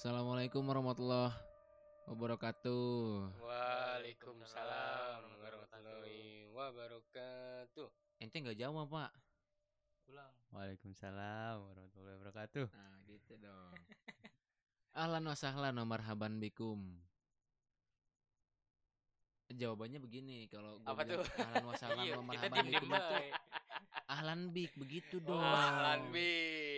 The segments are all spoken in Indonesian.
Assalamualaikum warahmatullahi wabarakatuh. Waalaikumsalam warahmatullahi wabarakatuh. Ente nggak jawab pak? Ulang. Waalaikumsalam warahmatullahi wabarakatuh. Nah gitu dong. Ahlan wa sahlan wa marhaban bikum. Jawabannya begini kalau gua Apa bilang tuh? ahlan wa sahlan Iya, wa marhaban bikum itu ahlan bik begitu Oh, dong. ahlan bik.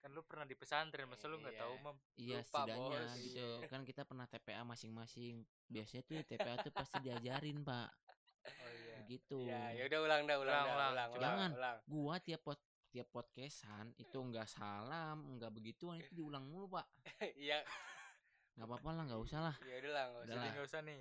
Kan lu pernah di pesantren, masa lu nggak Iya. tahu, Mam? Iya Lupa, setidaknya Bos. gitu kan kita pernah TPA masing-masing. Biasanya tuh TPA tuh pasti diajarin pak. Oh iya. Begitu. Ya, ya udah ulang dah, ulang, Ulang, ulang. ulang, ulang, Jangan. ulang. Gua tiap pot tiap podcastan itu enggak salam, enggak begituan itu diulang mulu pak. Iya, Nggak apa-apa lah, nggak usah lah. ya udah lah, nggak usah. Nggak usah nih.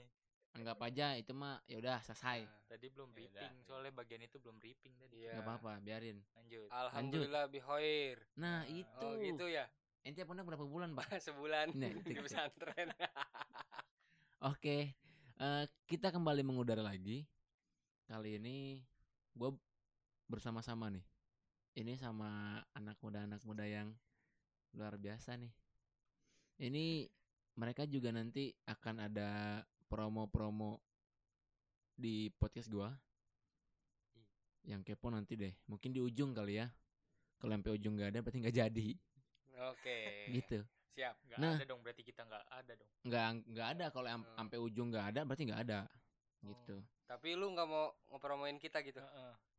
Anggap aja itu mah ya udah selesai. Nah, Tadi belum Ya briefing, udah. soalnya bagian itu belum briefing tadi. Iya. Nggak apa-apa, biarin. Lanjut. Alhamdulillah bihoir. Nah, itu. Oh, gitu ya. Ente pondok berapa bulan, Pak? Sebulan Nah, di pesantren. Oke. eh, kita kembali mengudara lagi. Kali ini gue bersama-sama nih. Ini sama anak muda-anak muda yang luar biasa nih. Ini mereka juga nanti akan ada promo-promo di podcast gua. Yang kepo nanti deh. Mungkin di ujung kali ya. Kalau sampai ujung gak ada berarti nggak jadi. Oke. Gitu. Siap. Nggak Nah. ada dong, berarti kita nggak ada dong. Nggak nggak ada kalau Hmm. sampai ujung nggak ada berarti nggak ada. Gitu. Tapi lu nggak mau ngepromoin kita gitu. Heeh. So- eh,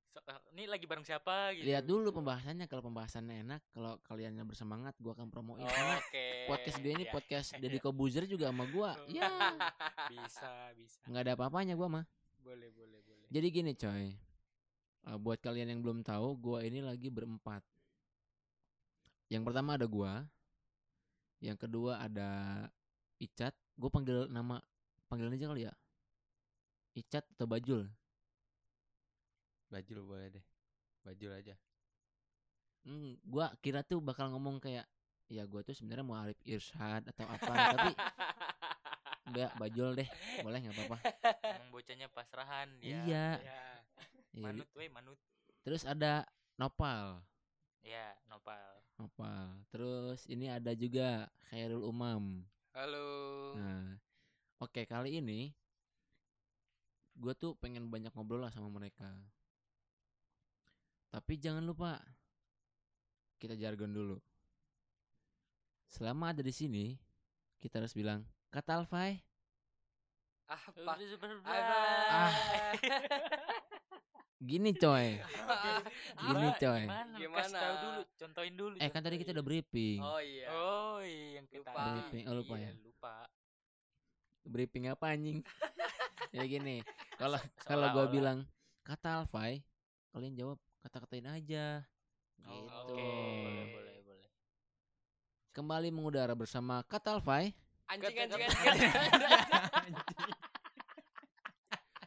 ini lagi bareng siapa gitu? Lihat dulu pembahasannya kalau pembahasannya enak, kalau kaliannya bersemangat gua akan promoin karena Oke. podcast gue ini Ya. podcast Deddy Kobuzer juga sama gua. Ya, Bisa, bisa. nggak ada apa-apanya gua mah. boleh, boleh, boleh. Jadi gini coy. Eh, buat kalian yang belum tahu, gua ini lagi berempat. Yang pertama ada gua. Yang kedua ada Icat. Gue panggil nama panggilan aja kali ya. Icat atau Bajul? Bajul boleh deh. Bajul aja. Hmm, gua kira tuh bakal ngomong kayak ya gua tuh sebenarnya mau Arif Irsyad atau apa tapi enggak Bajul deh. Boleh nggak apa-apa. Emang bocahnya pasrahan dia. Iya. Ya. Iya, Manut, weh, manut. Terus ada Nopal. Ya, nopal. Nopal. Terus ini ada juga Khairul Umam. Halo. Nah, oke kali ini gue tuh pengen banyak ngobrol lah sama mereka. Tapi jangan lupa kita jargon dulu. Selama ada di sini, kita harus bilang kata Alfai. Apa? Ah. Gini coy, gini coy. Gimana? Gimana? Kasih dulu, contohin dulu. Eh kan tadi kita udah briefing. Oh iya. Oh, iya, yang kita Lupa. Briefing, oh, lupa Iya, ya? lupa. Briefing apa anjing? ya gini, kalau kalau gue seolah-olah. bilang kata Alfai, kalian jawab kata-katain aja. Oh, Gitu. Oke, boleh, boleh, boleh. Kembali mengudara bersama kata Alfai. Anjing, anjing, kata- anjing.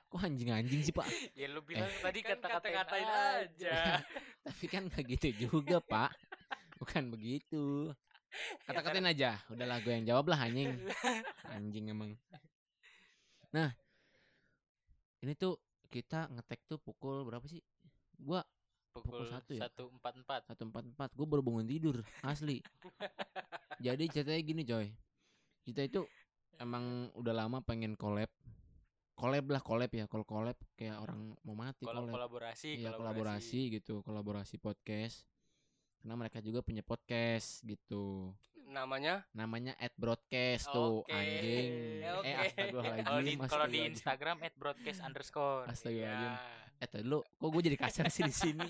Kok anjing-anjing sih pak? Ya lu bilang tadi Kan kata-katain kata-katain aja. Tapi kan gak gitu juga pak. Bukan begitu. Kata-katain aja. Udahlah gue yang jawab lah anjing. Anjing emang. Nah, ini tuh kita ngetek tuh pukul berapa sih? Gua Pukul satu ya? satu empat empat. satu empat empat. Gue baru bangun tidur asli. Jadi ceritanya gini coy. Kita itu emang udah lama pengen collab. Collab lah collab ya. Kalau collab kayak orang mau mati Kalau collab. kolaborasi, Iya kolaborasi gitu, kolaborasi podcast. Karena mereka juga punya podcast gitu. Namanya? Namanya at broadcast tuh Oke. anjing. Oke. Eh astagfirullahaladzim. Kalau di kalau di. Instagram at broadcast underscore. Astagfirullahaladzim. Ya. Eh tadi lu kok gue jadi kasar sih di sini.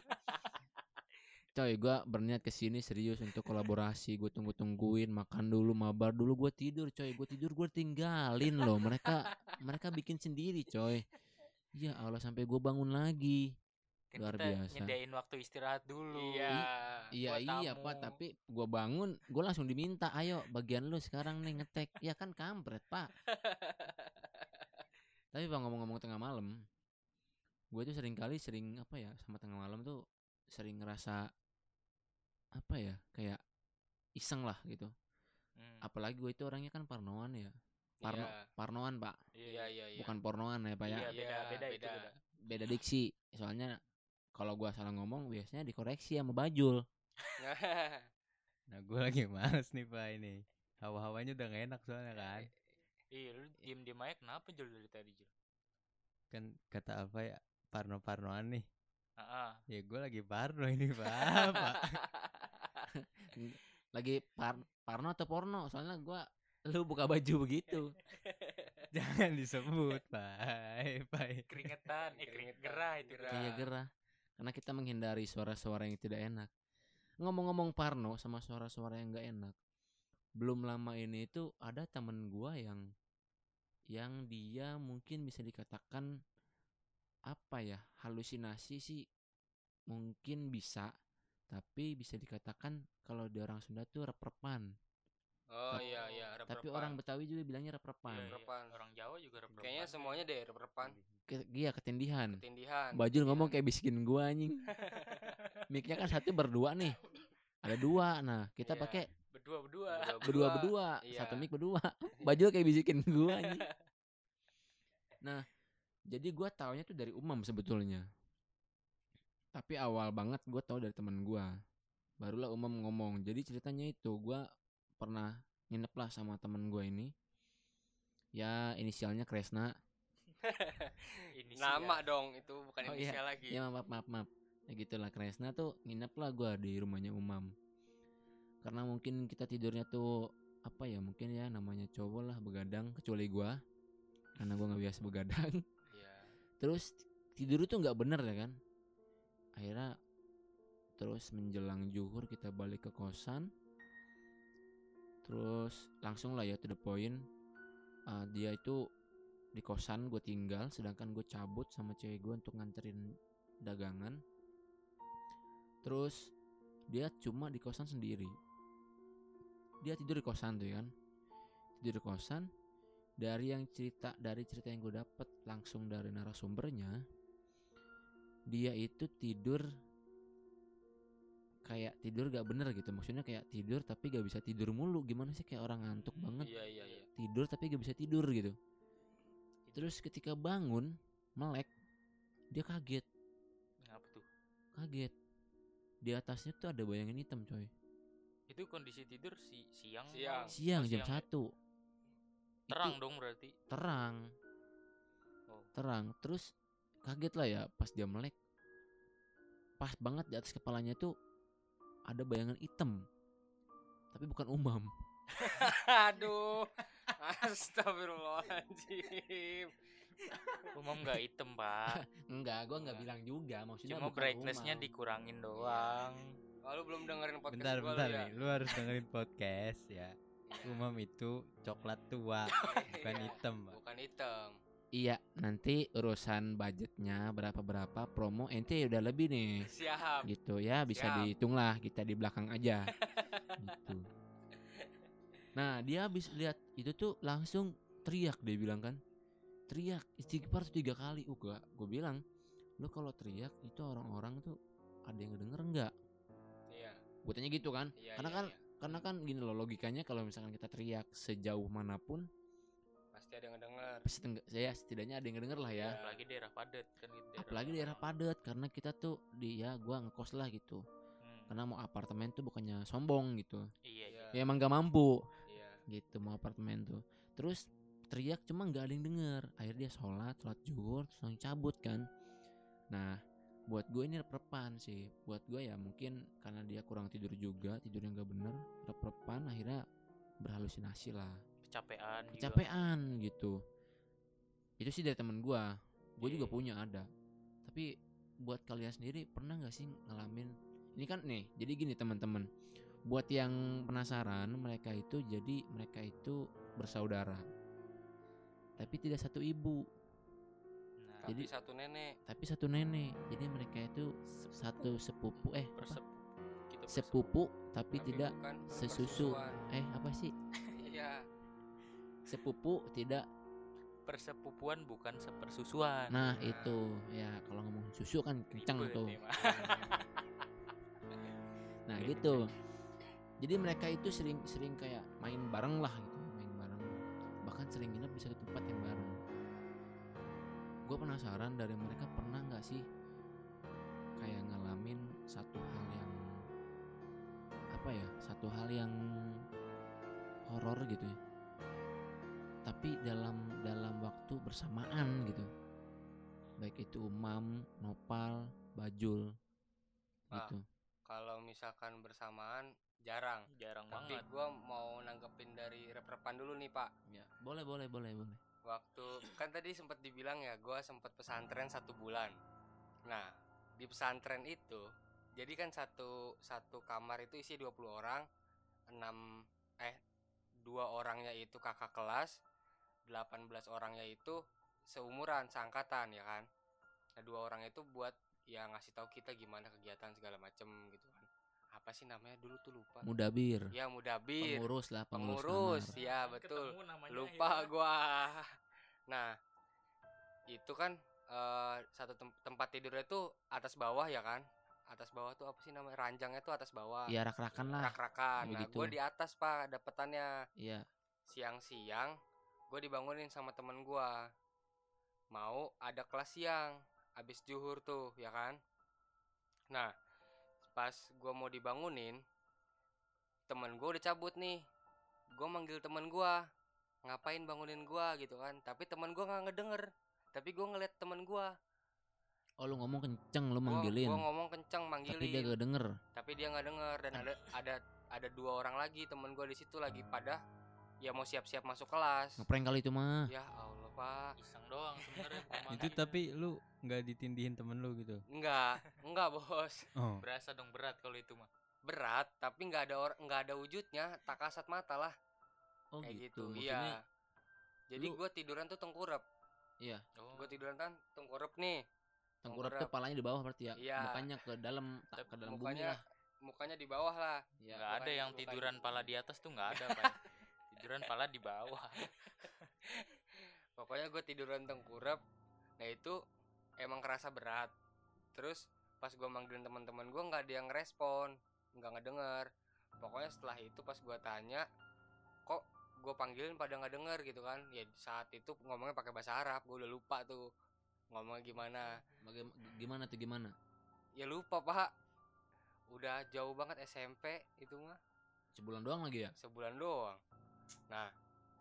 Coy, gua berniat ke sini serius untuk kolaborasi. Gue tunggu-tungguin, makan dulu, mabar dulu. Gue tidur, coy. Gue tidur, gue tinggalin loh. Mereka, mereka bikin sendiri, coy. Ya Allah, sampai gue bangun lagi. Kan Luar kita biasa. nyediain waktu istirahat dulu. Iya. Iya buat iya tamu. pak tapi gua bangun gua langsung diminta ayo bagian lu sekarang nih ngetek ya kan kampret pak tapi pak ngomong-ngomong tengah malam gue tuh sering kali sering apa ya sama tengah malam tuh sering ngerasa apa ya kayak iseng lah gitu Hmm. apalagi gue itu orangnya kan parnoan ya Parno, Iya. parnoan pak Iya, iya, iya. bukan pornoan ya pak ya Iya, beda, Iya, beda, itu beda. beda. beda diksi soalnya kalau gua salah ngomong biasanya dikoreksi sama bajul Nah gue lagi males nih pak ini Hawa-hawanya udah gak enak soalnya kan. Iya, lu diem-diem aja kenapa Jul dari tadi Jul? Kan kata apa ya? Parno-parnoan nih. Heeh. Ya gue lagi parno ini pak. Pak. Lagi par parno atau porno? Soalnya gua lu buka baju begitu. Jangan disebut pak. Pak. Keringetan, eh keringet gerah itu. Gerah. Kayak gerah. Karena kita menghindari suara-suara yang tidak enak. Ngomong-ngomong parno sama suara-suara yang gak enak. Belum lama ini itu ada temen gua yang yang dia mungkin bisa dikatakan apa ya halusinasi sih mungkin bisa tapi bisa dikatakan kalau di orang Sunda tuh rep-repan Oh Tapi- iya iya tapi rep-repan. orang Betawi juga bilangnya rep-repan Iya, iya. Orang Jawa juga rep Kayaknya semuanya deh rep-repan. Ke- iya ketindihan Ketindihan. Bajul ngomong kayak bisikin gua anjing Mic-nya kan satu berdua nih ada dua nah kita Iya. pakai berdua berdua. berdua berdua Iya. satu mic berdua Bajul kayak bisikin gua anjing nah jadi gua taunya tuh dari umam sebetulnya. Tapi awal banget gua tahu dari teman gua. Barulah umam ngomong. Jadi ceritanya itu gua pernah nginep lah sama temen gua ini. Ya inisialnya Kresna. Nama dong itu bukan Oh, iya. inisial lagi. ya maaf maaf maaf. Ya gitulah Kresna tuh nginep lah gua di rumahnya umam. Karena mungkin kita tidurnya tuh apa ya mungkin ya namanya cowok lah begadang kecuali gua. Karena gua nggak biasa begadang. Iya. terus tidur itu nggak bener ya kan? Akhirnya terus menjelang zuhur kita balik ke kosan. Terus langsung lah ya to the point Uh, dia itu di kosan gue tinggal sedangkan gue cabut sama cewek gue untuk nganterin dagangan. Terus dia cuma di kosan sendiri. Dia tidur di kosan tuh ya kan? Tidur di kosan dari yang cerita dari cerita yang gue dapet langsung dari narasumbernya dia itu tidur kayak tidur gak bener gitu maksudnya kayak tidur tapi gak bisa tidur mulu gimana sih kayak orang ngantuk banget Iya iya iya. tidur tapi gak bisa tidur gitu terus ketika bangun melek dia kaget tuh? kaget di atasnya tuh ada bayangan hitam coy Itu kondisi tidur si siang. Siang. siang Oh, jam ya? satu Terang Itu dong berarti. terang Oh. terang terus kaget lah ya pas dia melek pas banget di atas kepalanya tuh ada bayangan hitam tapi bukan umam Aduh. Astagfirullahaladzim. Umum nggak hitam pak. enggak gua nggak Enggak. bilang juga maksudnya Cuma brightnessnya umam. dikurangin doang. Kalau belum dengerin podcast Bentar gua bentar lu ya. nih. Lu harus dengerin podcast ya. Umam itu coklat tua bukan Iya, hitam pak. Bukan hitam. iya nanti urusan budgetnya berapa berapa promo ente udah lebih nih Siap. gitu ya bisa Siap. dihitung lah kita di belakang aja gitu nah dia habis lihat itu tuh langsung teriak dia bilang kan teriak istighfar tuh tiga kali uh gua gue bilang lu kalau teriak itu orang-orang tuh ada yang denger enggak Iya. gue tanya gitu kan Iya. karena iya, kan iya. Karena kan gini loh logikanya kalau misalkan kita teriak sejauh mana pun pasti ada yang ngedenger. pasti saya setidaknya ada yang denger lah ya Iya. Apalagi daerah padat kan gitu. apalagi daerah padat karena kita tuh di ya gua ngekos lah gitu Hmm. karena mau apartemen tuh bukannya sombong gitu Iya, iya. ya emang gak mampu Iya. gitu mau apartemen tuh terus teriak cuma nggak ada yang denger akhirnya dia sholat sholat zuhur terus langsung cabut kan nah buat gue ini rep-repan sih. Buat gue ya mungkin karena dia kurang tidur juga tidurnya nggak bener rep-repan akhirnya berhalusinasi lah. Kecapean. juga. kecapean gitu. Itu sih dari temen gue gue juga punya ada. Tapi buat kalian sendiri pernah nggak sih ngalamin ini kan nih jadi gini teman-teman buat yang penasaran mereka itu jadi mereka itu bersaudara. Tapi tidak satu ibu Tapi Jadi- satu nenek. tapi satu nenek jadi mereka itu satu sepupu eh persep persep- sepupu tapi Tapi tidak sesusu eh apa sih Iya. sepupu tidak persepupuan bukan sepersusuan. nah itu ya kalau ngomong susu kan kencang Ribet tuh. Nah gitu. Jadi mereka itu sering sering kayak main bareng lah gitu, main bareng. Bahkan sering nginep di satu tempat yang bareng. Gue penasaran dari mereka pernah nggak sih kayak ngalamin satu hal yang apa ya, satu hal yang horor gitu ya tapi dalam dalam waktu bersamaan gitu baik itu umam nopal bajul Pak, gitu Kalau misalkan bersamaan jarang. Jarang Tapi banget. gua mau nanggepin dari rep-repan dulu nih, Pak. ya boleh boleh boleh boleh Waktu kan tadi sempat dibilang ya, gua sempat pesantren satu bulan. Nah, di pesantren itu jadi kan satu satu kamar itu isi 20 orang, 6 eh dua orangnya itu kakak kelas, 18 orangnya itu seumuran, seangkatan ya kan. Nah, dua orang itu buat ya ngasih tahu kita gimana kegiatan segala macem gitu. Apa sih namanya dulu tuh lupa. mudabir Ya mudabir, pengurus lah pengurus, pengurus, kamar. ya betul. namanya Lupa ya. gua. Nah, itu kan eh, satu tem- tempat tidurnya itu atas bawah ya kan? Atas bawah tuh apa sih namanya? Ranjangnya tuh atas bawah. ya rak-rakan lah Rak-rakan. Nah, begitu. gua di atas, Pak, dapetannya. iya Siang-siang gue dibangunin sama temen gua. Mau ada kelas siang habis juhur tuh, ya kan? Nah, pas gua mau dibangunin, temen gua udah cabut nih. Gua manggil temen gua, ngapain bangunin gua gitu kan? Tapi temen gua nggak ngedenger. Tapi gua ngeliat temen gua. oh lu ngomong kenceng lu Gua, manggilin gua ngomong kenceng manggilin. tapi dia gak denger tapi dia nggak denger dan ada ada ada dua orang lagi temen gua di situ lagi pada ya mau siap-siap masuk kelas. ngeprank kali itu mah Ya Allah, Pak. Iseng doang sebenarnya. Itu tapi lu nggak ditindihin temen lu gitu. Enggak, enggak, Bos. Oh. berasa dong berat kalau itu mah. Berat, tapi nggak ada orang nggak ada wujudnya, tak kasat mata lah oh kayak gitu, gitu. Iya. Jadi lu- gue tiduran tuh tengkurap. iya Oh. Gue tiduran kan tengkurap nih. tengkurap tuh palanya di bawah berarti ya Iya. mukanya ke dalam tak ke dalam bumi mukanya lah mukanya di bawah lah. ya nggak ada yang tiduran pala di atas tuh nggak ada pak tiduran pala di bawah Pokoknya gue tiduran tengkurap. Nah itu emang kerasa berat. Terus pas gue manggilin teman-teman gue nggak ada yang respon, nggak ngedenger. Pokoknya setelah itu pas gue tanya, kok gue panggilin pada nggak denger gitu kan? Ya saat itu ngomongnya pakai bahasa Arab, gue udah lupa tuh ngomongnya gimana. Bagaimana gimana tuh gimana Ya lupa pak. Udah jauh banget SMP itu mah sebulan doang lagi ya sebulan doang. Nah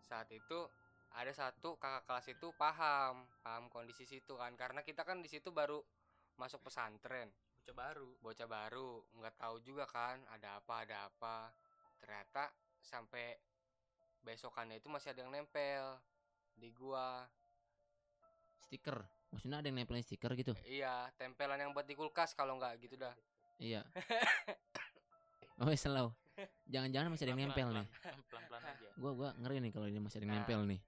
saat itu ada satu kakak kelas itu paham paham kondisi situ kan. Karena kita kan di situ baru masuk pesantren. Bocah baru. Bocah baru nggak tahu juga kan ada apa ada apa. Ternyata sampai besokannya itu masih ada yang nempel di gua. Stiker. Maksudnya ada yang nempelin stiker gitu? Iya tempelan yang buat di kulkas kalau nggak gitu dah. Iya. Oh selalu. Jangan-jangan masih ada yang nempel nih. pelan pelan aja. Gua gua ngeri nih kalau ini masih ada yang Nah. nempel nih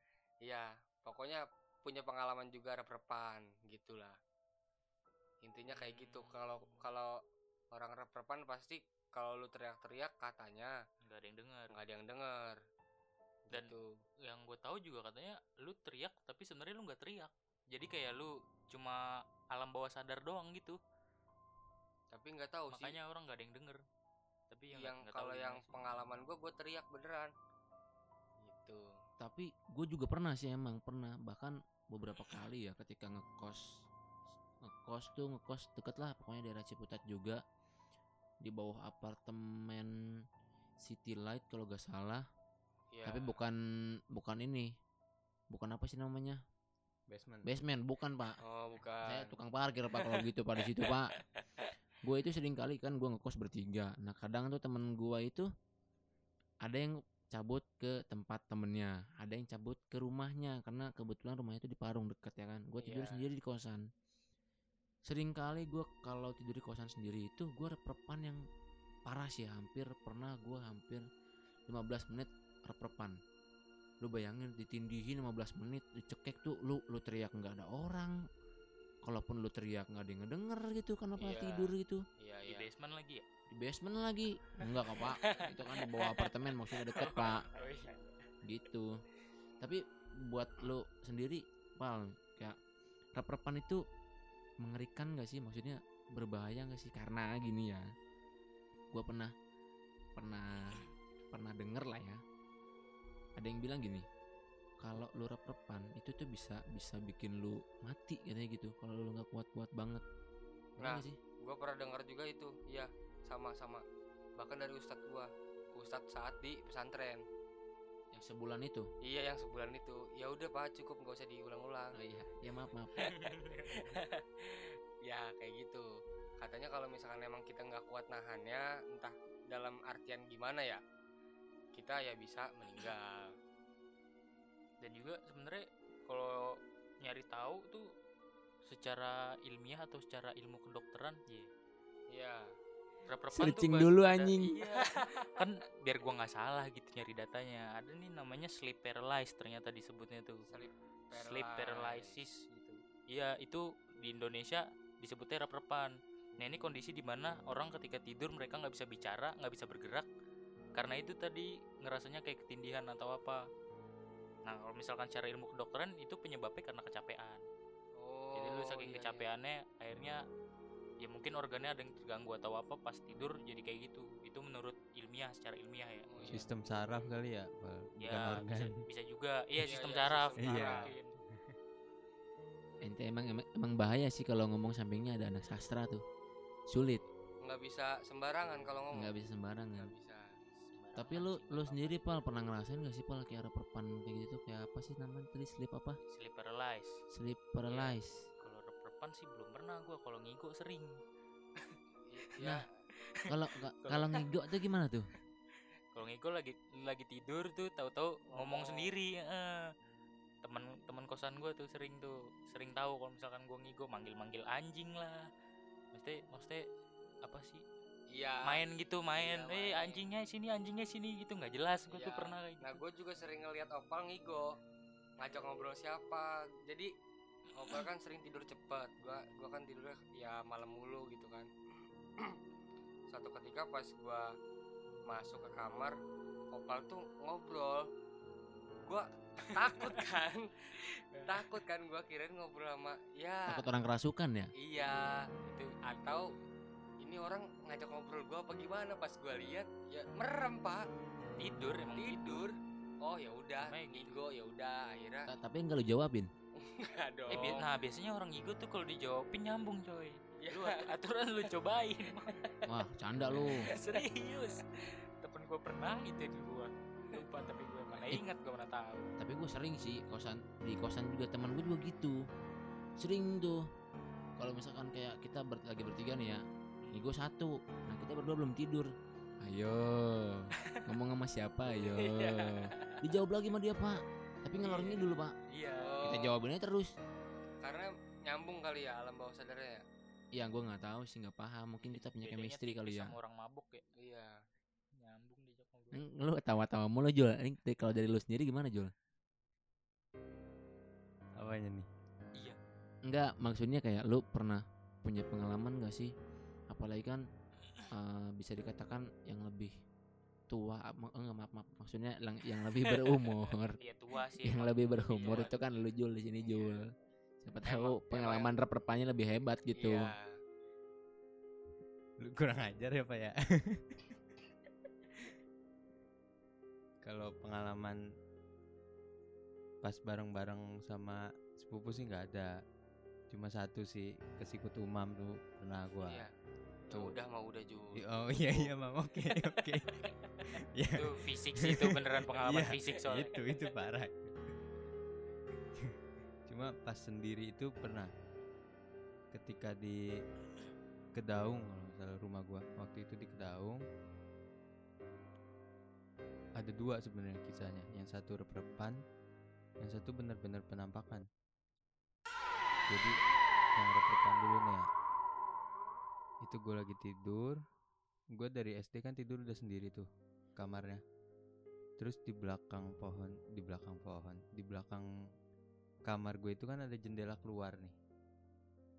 iya pokoknya punya pengalaman juga rep-repan gitulah. Intinya kayak gitu. Kalau kalau orang rep-repan pasti kalau lu teriak-teriak katanya nggak ada yang dengar nggak ada yang denger. Dan gitu. yang gue tahu juga katanya lu teriak tapi sebenarnya lu nggak teriak. Jadi kayak lu cuma alam bawah sadar doang gitu. Tapi nggak tahu sih. Makanya orang nggak ada yang denger. Tapi yang, yang tahu kalau yang pengalaman gue gue teriak beneran. Gitu tapi gue juga pernah sih emang pernah. Bahkan beberapa kali ya ketika ngekos ngekos tuh ngekos deket lah pokoknya daerah Ciputat juga. Di bawah apartemen City Light kalau gak salah. Ya tapi bukan bukan ini. Bukan apa sih namanya? Basement. basement. Bukan pak. Oh bukan. Saya tukang parkir pak kalau gitu pada situ pak. Gue itu sering kali kan gue ngekos bertiga. Nah kadang tuh temen gue itu ada yang cabut ke tempat temennya ada yang cabut ke rumahnya karena kebetulan rumahnya itu di Parung deket ya kan? Gue tidur Iya. sendiri di kosan. Sering kali gue kalau tidur di kosan sendiri itu gue rep-repan yang parah sih hampir pernah gue hampir 15 menit rep-repan. Lu bayangin ditindihin 15 menit dicekek tuh lu lu teriak nggak ada orang kalaupun lu teriak nggak ada yang ngedenger gitu kenapa Iya. tidur gitu. Iya di iya basement lagi ya? Di basement lagi. Enggak kok pak. Itu kan di bawah apartemen maksudnya deket pak. Oh, iya. gitu. Tapi buat lu sendiri pal kayak rep-repan itu mengerikan gak sih? Maksudnya berbahaya gak sih? Karena gini ya gua pernah pernah pernah denger lah ya. Ada yang bilang gini kalau lu rep-repan itu tuh bisa bisa bikin lu mati katanya gitu. Kalau lu nggak kuat-kuat banget. Bener Nah. sih. gue pernah dengar juga itu. Iya sama sama. Bahkan dari ustadz gua. Ustadz saat di pesantren. Yang sebulan itu? Iya yang sebulan itu. Ya udah pak cukup nggak usah diulang-ulang. Oh iya. Ya maaf maaf. Ya kayak gitu. Katanya kalau misalkan emang kita nggak kuat nahannya entah dalam artian gimana ya kita ya bisa meninggal dan juga sebenarnya kalau nyari tahu tuh secara ilmiah atau secara ilmu kedokteran ya ya tuh Searching dulu, anjing. iya. kan biar gua nggak salah gitu nyari datanya. Ada nih namanya sleep paralysis ternyata disebutnya tuh. Sleep sleep paralysis. gitu. Iya itu di Indonesia disebutnya rep-repan. Nah ini kondisi di mana orang ketika tidur mereka nggak bisa bicara nggak bisa bergerak. Karena itu tadi ngerasanya kayak ketindihan atau apa nah kalau misalkan secara ilmu kedokteran itu penyebabnya karena kecapean oh jadi lu saking iya, iya. kecapeannya akhirnya ya mungkin organnya ada yang terganggu atau apa pas tidur jadi kayak gitu itu menurut ilmiah secara ilmiah ya Oh, iya. Sistem saraf kali ya, Bal. bukan ya organ. bisa, bisa juga iya Iya, sistem iya, saraf sistem Iya. ente emang, emang emang bahaya sih kalau ngomong sampingnya ada anak sastra tuh sulit nggak bisa sembarangan kalau ngomong nggak bisa nggak sembarangan bisa tapi lu lu sendiri pal pernah ngerasain gak sih pal kayak reperpan kayak gitu kayak apa sih namanya tadi? Sleep apa? Sleep paralysis sleep paralysis kalau rep-repan sih belum pernah gua kalau ngigo sering. Ya. Kalau ka- kalau ngigo tuh gimana tuh? Kalau ngigo lagi lagi tidur tuh tahu-tahu ngomong Oh. sendiri eh. teman teman kosan gua tuh sering tuh sering tahu kalau misalkan gua ngigo manggil-manggil anjing lah. Maksudnya maksudnya apa sih iya. Main gitu main. Iya, eh main. anjingnya sini anjingnya sini gitu. Nggak jelas gua tuh Iya. pernah kayak nah gitu. gue juga sering ngeliat opal ngigo ngajak ngobrol siapa. Jadi opal kan sering tidur cepet. Gua gua kan tidurnya ya malam mulu gitu kan. Satu ketika pas gua masuk ke kamar opal tuh ngobrol. Gua takut kan? Takut kan gua kirain ngobrol sama ya takut orang kerasukan ya? Iya itu atau ini orang ngajak ngobrol gua apa gimana pas gua lihat ya merem pak tidur emang tidur oh ya udah Namanya gitu. ngigo ya udah akhirnya Ta- tapi enggak lu jawabin enggak dong Eh, bi- nah biasanya orang ngigo tuh kalau dijawabin nyambung coy. Ya. Lu at- aturan lu cobain. wah canda lu Serius. Temen gua pernah itu di gua. Lupa tapi gua mana Eh. ingat gua mana tahu. tapi gue sering sih kosan di kosan juga teman gue juga gitu sering tuh kalau misalkan kayak kita ber- lagi bertiga nih ya nih gue satu. Nah kita berdua belum tidur. Ayo. Ngomong sama siapa? Ayo. Iya. dijawab lagi sama dia pak. Tapi ngelor ini dulu pak. Iya. kita jawabinnya terus. Karena nyambung kali ya alam bawah sadarnya ya? Ya gue nggak tahu sih nggak paham. Mungkin kita punya Bedanya chemistry kali ya. Sama orang mabuk ya. iya. Nyambung diajak ngobrol. Lu tawa-tawa mulu Jul. Ini kalau dari lu sendiri gimana Jul? Apanya nih? Iya. Enggak, maksudnya kayak lu pernah punya pengalaman gak sih? Apalagi kan eh, bisa dikatakan yang lebih tua, ma- enggak maaf, maaf, maksudnya yang, yang lebih berumur. Iya tua sih. yang lebih berumur Iya. itu kan lu Jul di sini Jul. Siapa tahu Emang- pengalaman rep-repannya lebih hebat gitu. iya Lu kurang ajar ya pak ya kalau pengalaman pas bareng-bareng sama sepupu sih nggak ada cuma satu sih kesikut umam tuh pernah gua iya ya Tuh. udah mau udah Ju. I- oh iya iya mam oke oke. Ya. Itu fisik sih itu beneran pengalaman Iya, fisik soalnya. itu itu parah. Cuma pas sendiri itu pernah ketika di Kedaung kalau salah rumah gua. Waktu itu di Kedaung ada dua sebenarnya kisahnya. Yang satu rep-repan yang satu benar-benar penampakan. Jadi yang rep-repan dulu nih ya itu gue lagi tidur. Gue dari SD kan tidur udah sendiri tuh kamarnya. Terus di belakang pohon di belakang pohon di belakang kamar gue itu kan ada jendela keluar nih.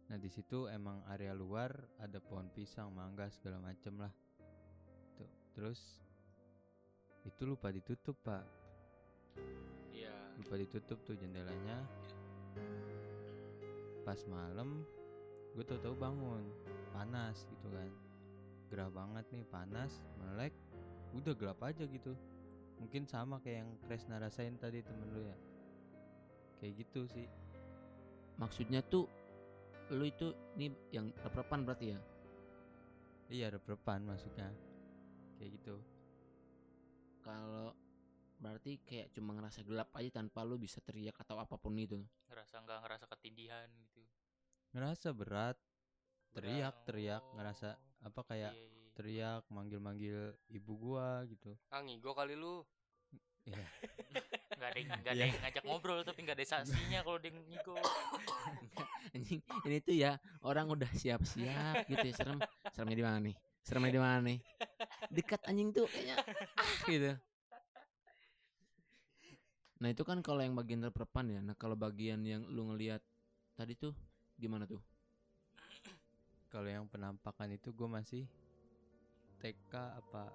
Nah di situ emang area luar ada pohon pisang mangga segala macem lah. Tuh terus itu lupa ditutup pak. Iya. Lupa ditutup tuh jendelanya. Pas malam gue tahu-tahu bangun panas gitu kan. Gerah banget nih panas melek udah gelap aja gitu. Mungkin sama kayak yang Kresna rasain tadi temen lu ya. Kayak gitu sih. Maksudnya tuh lu itu nih yang rep-repan berarti ya? iya rep-repan maksudnya. Kayak gitu. Kalau berarti kayak cuma ngerasa gelap aja tanpa lu bisa teriak atau apa pun itu? Ngerasa nggak ngerasa ketindihan gitu ngerasa berat teriak Berat. teriak ngerasa Oh, apa kayak iya, iya. teriak manggil manggil ibu gua gitu. Ah ngigo kali lu. Nggak ada yang nggak ada Iya. yang ngajak ngobrol tapi nggak ada saksinya kalau dia ngigo. Anjing ini tuh ya orang udah siap-siap gitu ya serem. Seremnya di mana nih? Seremnya di mana nih? Dekat anjing tuh kayaknya. Ah gitu. Nah itu kan kalau yang bagian terperpan ya. Nah kalau bagian yang lu ngelihat tadi tuh gimana tuh? Kalau yang penampakan itu gue masih TK apa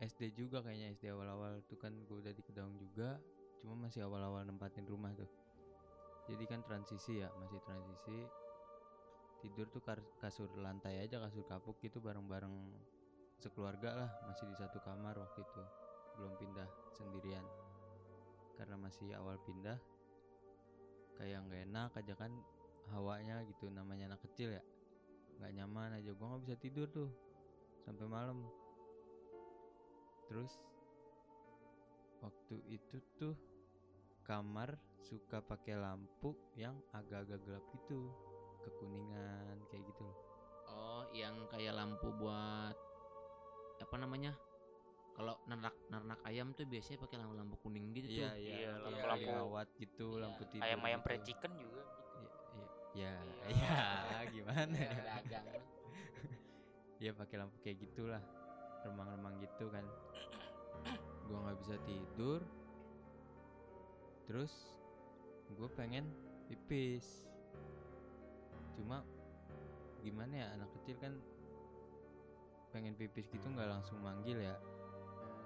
SD juga kayaknya SD awal-awal tuh kan gue udah di Kedaung juga cuma masih awal-awal nempatin rumah tuh. Jadi kan transisi ya masih transisi. Tidur tuh kasur lantai aja kasur kapuk gitu bareng-bareng sekeluarga lah masih di satu kamar waktu itu. Belum pindah sendirian. Karena masih awal pindah kayak nggak enak aja kan hawanya gitu namanya anak kecil ya nggak nyaman aja gua nggak bisa tidur tuh sampai malam terus waktu itu tuh kamar suka pakai lampu yang agak-agak gelap gitu kekuningan kayak gitu loh oh yang kayak lampu buat apa namanya kalau nernak nernak ayam tuh biasanya pakai lampu lampu kuning gitu tuh iya, kayak lampu-lampu. lingawat gitu Iya, lampu tidur ayam ayam gitu. fried chicken juga. Ya Iya. ya, ya gimana Ya, ya? dagang. Ya pakai lampu kayak gitulah remang-remang gitu kan. Gua nggak bisa tidur. Terus gue pengen pipis. Cuma gimana ya anak kecil kan pengen pipis gitu nggak langsung manggil ya.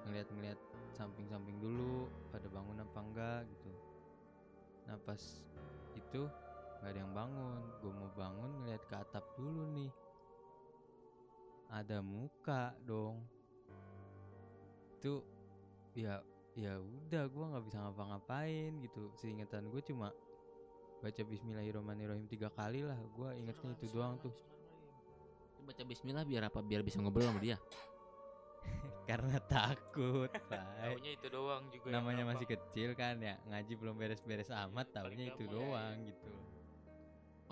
Ngeliat-ngeliat samping-samping dulu pada bangun apa enggak gitu. Nah pas itu nggak ada yang bangun. Gue mau bangun ngeliat ke atap dulu nih. Ada muka dong. Itu ya ya udah gua nggak bisa ngapa-ngapain gitu. Seingetan gue cuma baca Bismillahirrahmanirrahim tiga kali lah. Gua ingetnya itu doang tuh. Baca Bismillah biar apa? Biar bisa ngobrol sama dia? Karena takut Pak. Taunya itu doang juga namanya masih kecil kan ya. Ngaji belum beres-beres amat Paling taunya itu gampang. doang gitu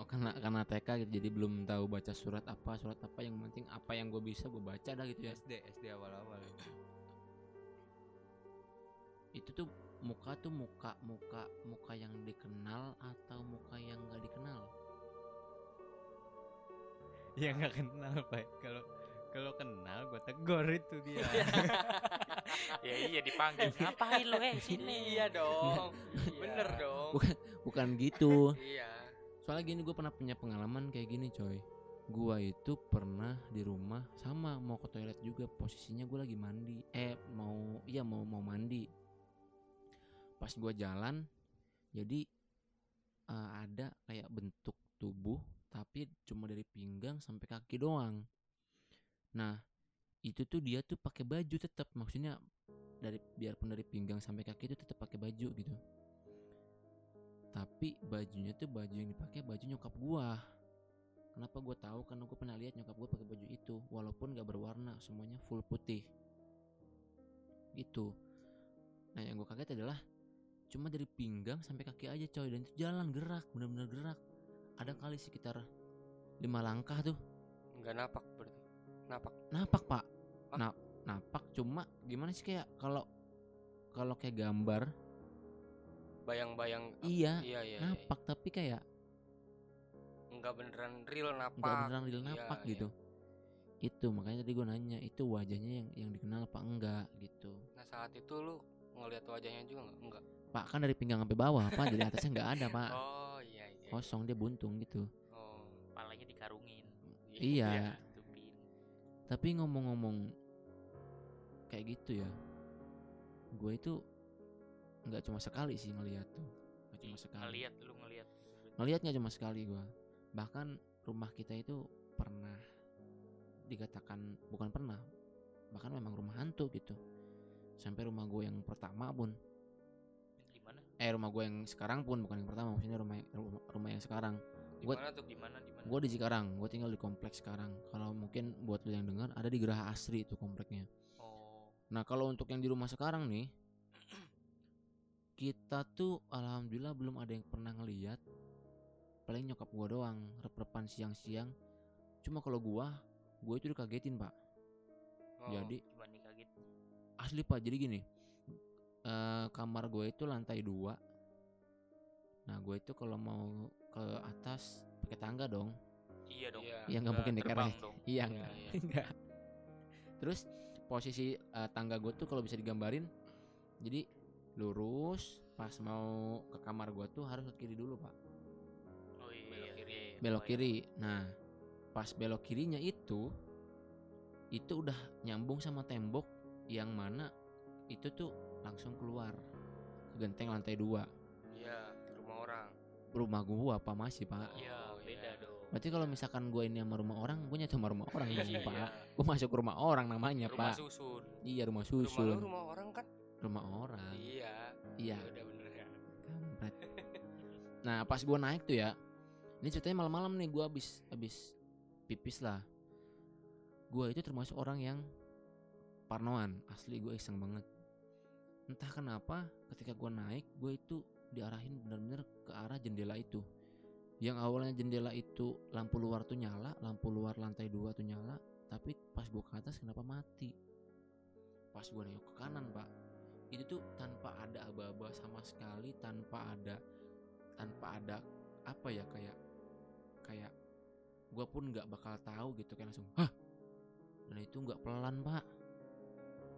oh karena karena TK gitu jadi belum tahu baca surat apa surat apa yang penting apa yang gue bisa gue baca dah gitu ya. SD SD awal-awal itu tuh muka tuh muka muka muka yang dikenal atau muka yang gak dikenal? Ya nggak kenal pak. Kalau kalau kenal gua tegor itu dia. Ya iya dipanggil. Ngapain lu eh sini? Iya dong. Iya. bener dong. Bukan bukan gitu. Iya soalnya gini gue pernah punya pengalaman kayak gini coy. Gua itu pernah di rumah sama mau ke toilet juga posisinya gue lagi mandi. Eh mau iya mau mau mandi. Pas gua jalan jadi eh, ada kayak bentuk tubuh tapi cuma dari pinggang sampai kaki doang. Nah itu tuh dia tuh pakai baju tetap maksudnya dari biarpun dari pinggang sampai kaki itu tetap pakai baju gitu tapi bajunya tuh baju yang dipakai baju nyokap gua. Kenapa gua tahu? Karena gua pernah lihat nyokap gua pakai baju itu walaupun gak berwarna semuanya full putih. Gitu. Nah yang gua kaget adalah cuma dari pinggang sampai kaki aja coy. Dan itu jalan gerak bener-bener gerak. Ada kali sekitar lima langkah tuh. Nggak napak berarti? Napak? Napak pak? Na- napak. Cuma gimana sih kayak kalau kalau kayak gambar bayang-bayang iya iya iya iya. napak tapi kayak nggak beneran real napak. Nggak beneran real Iya, napak iya. gitu. Itu makanya tadi gue nanya itu wajahnya yang yang dikenal apa enggak gitu. Nah saat itu lu ngelihat wajahnya juga nggak? Enggak pak kan dari pinggang sampai bawah pak jadi atasnya nggak ada pak. Oh iya iya kosong dia buntung gitu. Oh. Kepalanya dikarungin. Iya. tutupin tapi ngomong-ngomong kayak gitu ya gue itu nggak cuma sekali sih ngeliat tuh. Nggak cuma sekali. ngelihat lu ngelihat ngelihatnya cuma sekali gua. Bahkan rumah kita itu pernah dikatakan bukan pernah bahkan memang rumah hantu gitu. Sampai rumah gue yang pertama pun. Di mana eh rumah gue yang sekarang pun bukan yang pertama maksudnya rumah rumah, rumah yang sekarang. Tuh? Mana? Gue di Cikarang. Gue tinggal di kompleks sekarang. Kalau mungkin buat lu yang dengar ada di Geraha Asri itu kompleknya oh. Nah kalau untuk yang di rumah sekarang nih kita tuh alhamdulillah belum ada yang pernah ngeliat paling nyokap gua doang rep-repan siang-siang cuma kalau gua gua itu dikagetin pak Oh, jadi asli pak jadi gini eh kamar gue itu lantai dua nah gue itu kalau mau ke atas pakai tangga dong Iya dong. Iya. Iya, nggak mungkin terbang dikerek. dong. iya Iya, enggak iya. terus posisi eh, tangga gue tuh kalau bisa digambarin jadi lurus pas mau ke kamar gue tuh harus ke kiri dulu pak Oh iya. Belok kiri. iya, belok kebayang. kiri nah pas belok kirinya itu itu udah nyambung sama tembok yang mana itu tuh langsung keluar ke genteng lantai dua Iya, rumah orang. rumah gua apa masih pak Iya, Oh, beda iya. dong. berarti kalau misalkan gua ini sama rumah orang gua nyatu sama rumah orang dong Iya. pak gua masuk ke rumah orang namanya Rumah pak susun. iya rumah Rumah lu susun rumah orang kan? Rumah orang. Iya. iya. Ya udah bener ya. kampret nah pas gua naik tuh ya ini ceritanya malam-malam nih gua habis habis pipis lah. Gua itu termasuk orang yang parnoan asli gue iseng banget. Entah kenapa ketika gua naik gue itu diarahin bener-bener ke arah jendela itu. Yang awalnya jendela itu lampu luar tuh nyala lampu luar lantai dua tuh nyala tapi pas gua ke atas kenapa mati? Pas gua nengok ke kanan pak itu tuh tanpa ada aba-aba sama sekali tanpa ada tanpa ada apa ya kayak kayak gua pun nggak bakal tahu gitu kan langsung hah? Dan itu nggak pelan pak.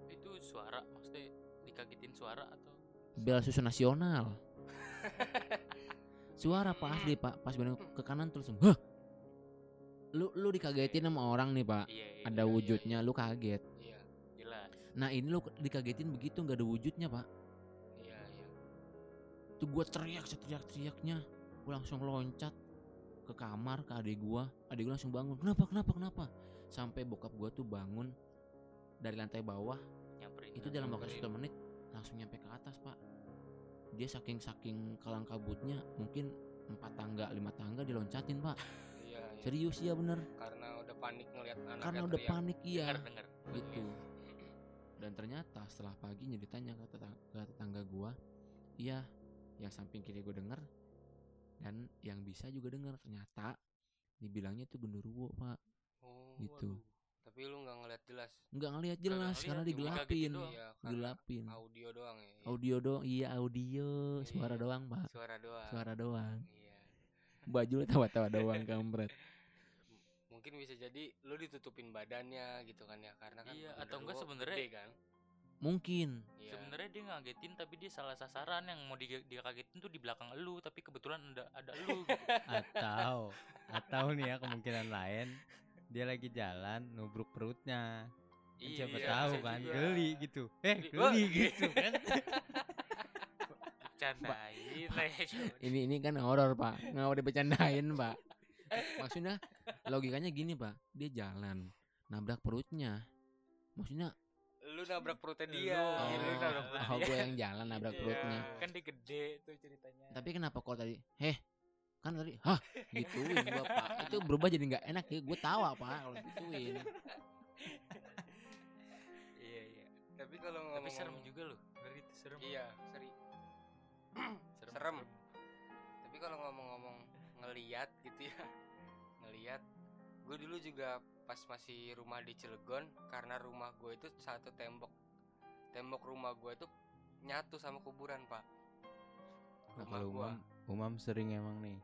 Itu suara maksudnya dikagetin suara atau? Bela susun nasional. Suara pak asli pak. Pas gue nengok ke kanan langsung hah? Lu lu dikagetin sama orang nih pak. Iya, iya, ada iya, wujudnya lu kaget. Iya. Nah ini lu dikagetin begitu nggak ada wujudnya pak. Iya, iya. tuh gue teriak seteriak-teriaknya. Gue langsung loncat ke kamar ke adik gue adik gue langsung bangun kenapa kenapa kenapa? Sampai bokap gue tuh bangun dari lantai bawah. Nyamperin. itu dalam waktu satu menit langsung nyampe ke atas pak. Dia saking saking kalang kabutnya mungkin empat tangga lima tangga diloncatin pak. Iya, iya. serius ya bener. Karena udah panik ngelihat anaknya karena udah teriak. panik iya. Dengar, dengar. gitu dan ternyata setelah paginya ditanya ke tetangga, tetangga gua iya yang samping kiri gue denger dan yang bisa juga denger ternyata dibilangnya itu genderuwo pak Oh, gitu Tapi lu nggak ngeliat jelas. nggak ngelihat Kagak jelas ngeliat, karena cuma digelapin doang. Iya, karena gelapin audio doang ya. Iya. audio dong iya audio suara Iya. doang pak Suara doang. suara doang Iya. baju lu tawa-tawa doang kampret Mungkin bisa jadi lu ditutupin badannya gitu kan ya karena kan Iya, atau enggak sebenarnya- kan. mungkin Iya. Sebenarnya dia ngagetin tapi dia salah sasaran yang mau dia, dia kagetin tuh di belakang elu tapi kebetulan ada ada elu gitu. atau atau nih ya kemungkinan lain dia lagi jalan nubruk perutnya Kan siapa Iya, tahu kan juga. geli gitu eh Geli. gitu kan Candain eh, ini ini kan horor pak nggak mau dibecandain pak maksudnya logikanya gini pak dia jalan nabrak perutnya maksudnya Lu nabrak perutnya dia. oh, gitu. lu nabrak oh gue yang jalan nabrak Iya. perutnya kan dia gede tuh ceritanya. tapi kenapa kok tadi heh kan tadi hah gituin gua pak itu berubah jadi nggak enak ya gue tawa pak kalau gituin iya iya. Tapi kalau Tapi ngomong serem juga loh. Ngeri tuh serem. Iya, seri. serem. Tapi kalau ngomong-ngomong ngeliat gitu ya. Ngeliat gue dulu juga pas masih rumah di Cilegon karena rumah gue itu satu tembok. Tembok rumah gue itu nyatu sama kuburan pak. Nah, rumah kalau gua. Umam umam sering emang nih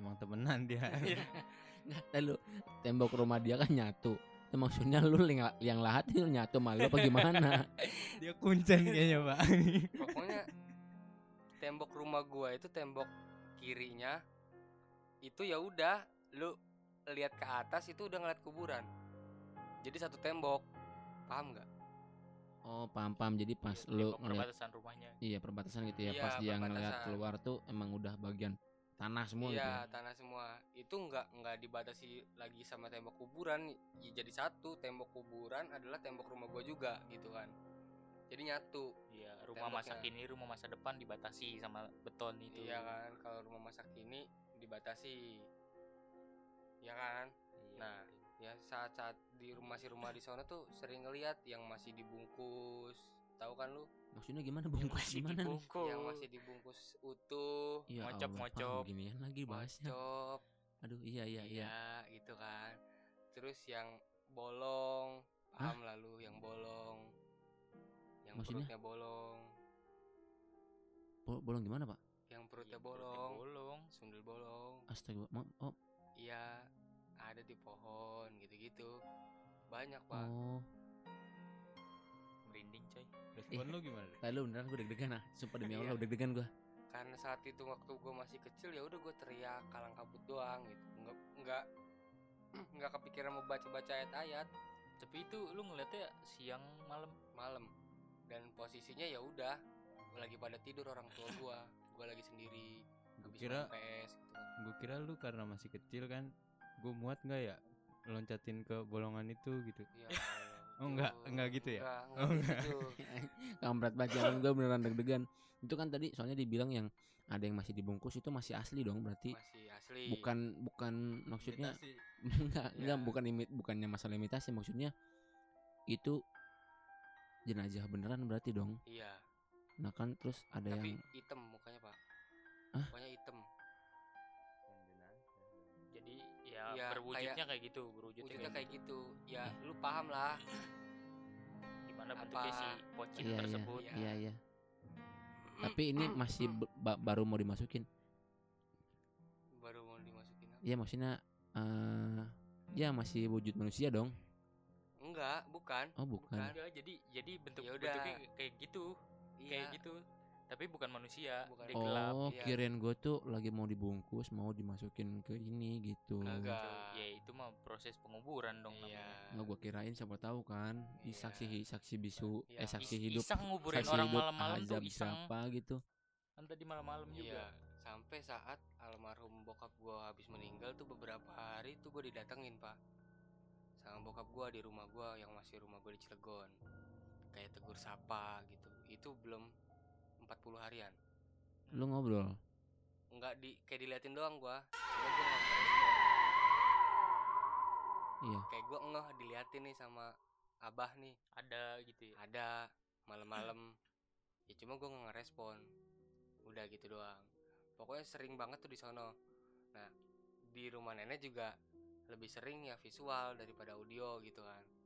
emang temenan dia. Iya. nggak lu tembok rumah dia kan nyatu. Itu maksudnya lu yang, yang lahat itu nyatu malu apa gimana? Dia kuncen kayaknya pak. Pokoknya tembok rumah gua itu tembok kirinya itu ya udah lu lihat ke atas itu udah ngeliat kuburan. Jadi satu tembok. Paham nggak? Oh paham paham. Jadi pas Iya, lu ngeliat perbatasan rumahnya. iya perbatasan gitu ya. Iya, pas dia ngeliat keluar tuh emang udah bagian tanah semua gitu iya ya? tanah semua. Itu nggak nggak dibatasi lagi sama tembok kuburan. Ya, jadi satu tembok kuburan adalah tembok rumah gua juga gitu kan. Jadi nyatu. Iya, rumah masa kini, rumah masa depan dibatasi sama beton itu. iya kan kalau rumah masa kini dibatasi ya kan? Iya, Nah, ya saat-saat di rumah si rumah di sana tuh sering ngeliat yang masih dibungkus. Tahu kan lu? Maksudnya gimana Yang bungkus masih gimana? dibungkus. yang masih dibungkus utuh ya Mocop, Allah, mocop. beginian lagi bahasnya? Mocop aduh iya iya iya gitu kan. Terus yang bolong paham lalu yang bolong. Yang Maksudnya? perutnya bolong. Bol- bolong gimana pak? Yang perutnya Iya, perutnya bolong. bolong. Sundel bolong. Astaga oh iya ada di pohon gitu-gitu. Banyak pak. Oh. Merinding coy. Respon lu gimana? lalu beneran gue deg-degan ah. Sumpah demi Iya. Allah deg-degan gue karena saat itu waktu gue masih kecil ya udah gue teriak kalang kabut doang gitu. Nggak nggak nggak kepikiran mau baca baca ayat-ayat. Tapi itu lu ngeliatnya siang malam? Malam. Dan posisinya ya udah lagi pada tidur orang tua gue gue lagi sendiri Gue kira PS gitu kan gue kira lu karena masih kecil kan gue muat nggak ya loncatin ke bolongan itu gitu Ya Oh, enggak- enggak gitu ya? enggak, Oh, enggak gitu. kampret bacaan gue beneran deg-degan itu kan tadi soalnya dibilang yang ada yang masih dibungkus itu masih asli dong berarti masih asli bukan bukan maksudnya Imitasi. enggak enggak Ya. bukan imit bukannya masalah imitasi maksudnya itu jenazah beneran berarti dong iya nah kan terus ada tapi yang hitam mukanya Hah? mukanya hitam. Jadi ya Iya, berwujudnya kayak gitu berwujudnya wujudnya kayak, kayak gitu. ya lu paham lah. Gimana apa- bentuknya si pocin iya iya. tersebut? Ya. iya. Iya tapi ini masih ba- baru mau dimasukin. Baru mau dimasukin apa? ya maksudnya eh ya masih wujud manusia dong. Enggak bukan. Oh bukan. Bukan. Enggak, jadi jadi bentuk Ya udah. bentuknya kayak gitu. Kayak iya. gitu tapi bukan manusia Bukan. dia gelap oh iya. kirain gue tuh lagi mau dibungkus mau dimasukin ke ini gitu. Kagak. Ya itu mah proses penguburan dong iya. namanya. Nggak gue kirain siapa tahu kan di Iya. saksi saksi bisu Iya. eh saksi Is- hidup. Iseng nguburin saksi orang hidup malam-malam tuh iseng. siapa gitu. Kan tadi malam-malam iya. juga. Sampai saat almarhum bokap gua habis meninggal tuh beberapa hari tuh gua didatengin pak. Sama bokap gua di rumah gua yang masih rumah gua di Cilegon. Kayak tegur sapa gitu. Itu belum 40 harian. Lu ngobrol? Nggak di kayak diliatin doang gua. Cuma gua iya. Kayak gua ngeh diliatin nih sama abah nih. Ada gitu ya? Ada malam-malam. Ya cuma gue nggak ngerespon. Udah gitu doang. Pokoknya sering banget tuh di sono. Nah di rumah nenek juga lebih sering ya visual daripada audio gitu kan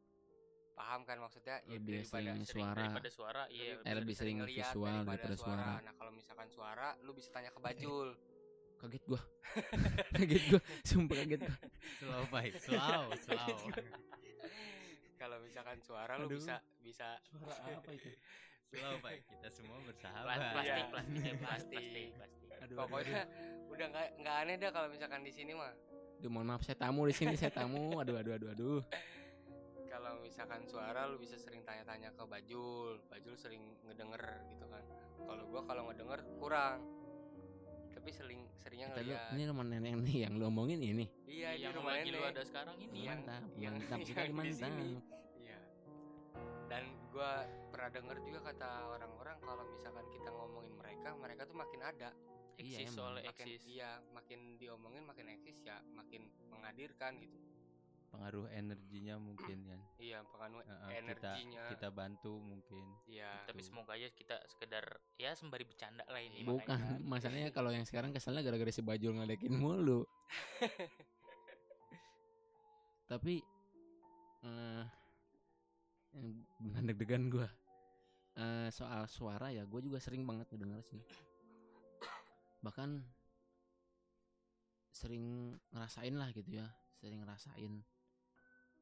paham kan maksudnya? Ya Lebih daripada sering Sering suara. daripada suara iya Eh, lebih sering ngeliat visual daripada suara. nah kalau misalkan suara lu bisa tanya ke bajul. Kaget gua. Kaget gua. Sumpah kaget gua. Slow baik. Slow slow. kalau misalkan suara lu Aduh. bisa bisa. Suara apa itu? Slow baik. Kita semua bersahabat. Plastik Iya. plastik eh, Plastik. plastik plastik. Aduh, pokoknya udah nggak nggak aneh dah kalau misalkan di sini mah. Aduh mohon maaf saya tamu di sini saya tamu. Aduh aduh aduh aduh misalkan suara lu bisa sering tanya-tanya ke Bajul. Bajul sering ngedenger gitu kan. Kalau gua kalau ngedenger kurang. Tapi sering seringnya Kata lu, ngeliat. ini rumah nenek nih yang lu omongin ini. Iya yang di rumah lagi lu nenek ada sekarang ini Yang- mantap yang- mantap. Yang di mantap iya. Dan gua pernah denger juga kata orang-orang kalau misalkan kita ngomongin mereka mereka tuh makin ada. Iya, eksis soalnya makin eksis. iya makin diomongin makin eksis ya makin menghadirkan gitu pengaruh energinya mungkin ya iya pengaruh kita energinya. kita bantu mungkin. Iya. Tapi Betul. semoga aja kita sekedar ya sembari bercanda lah ini bukan makanya kan. masalahnya kalau yang sekarang keselnya gara-gara si bajul ngelekin mulu. Tapi eh yang benar deg-degan gue eh soal suara ya gue juga sering banget ngedenger sih. Bahkan sering ngerasain lah gitu ya sering ngerasain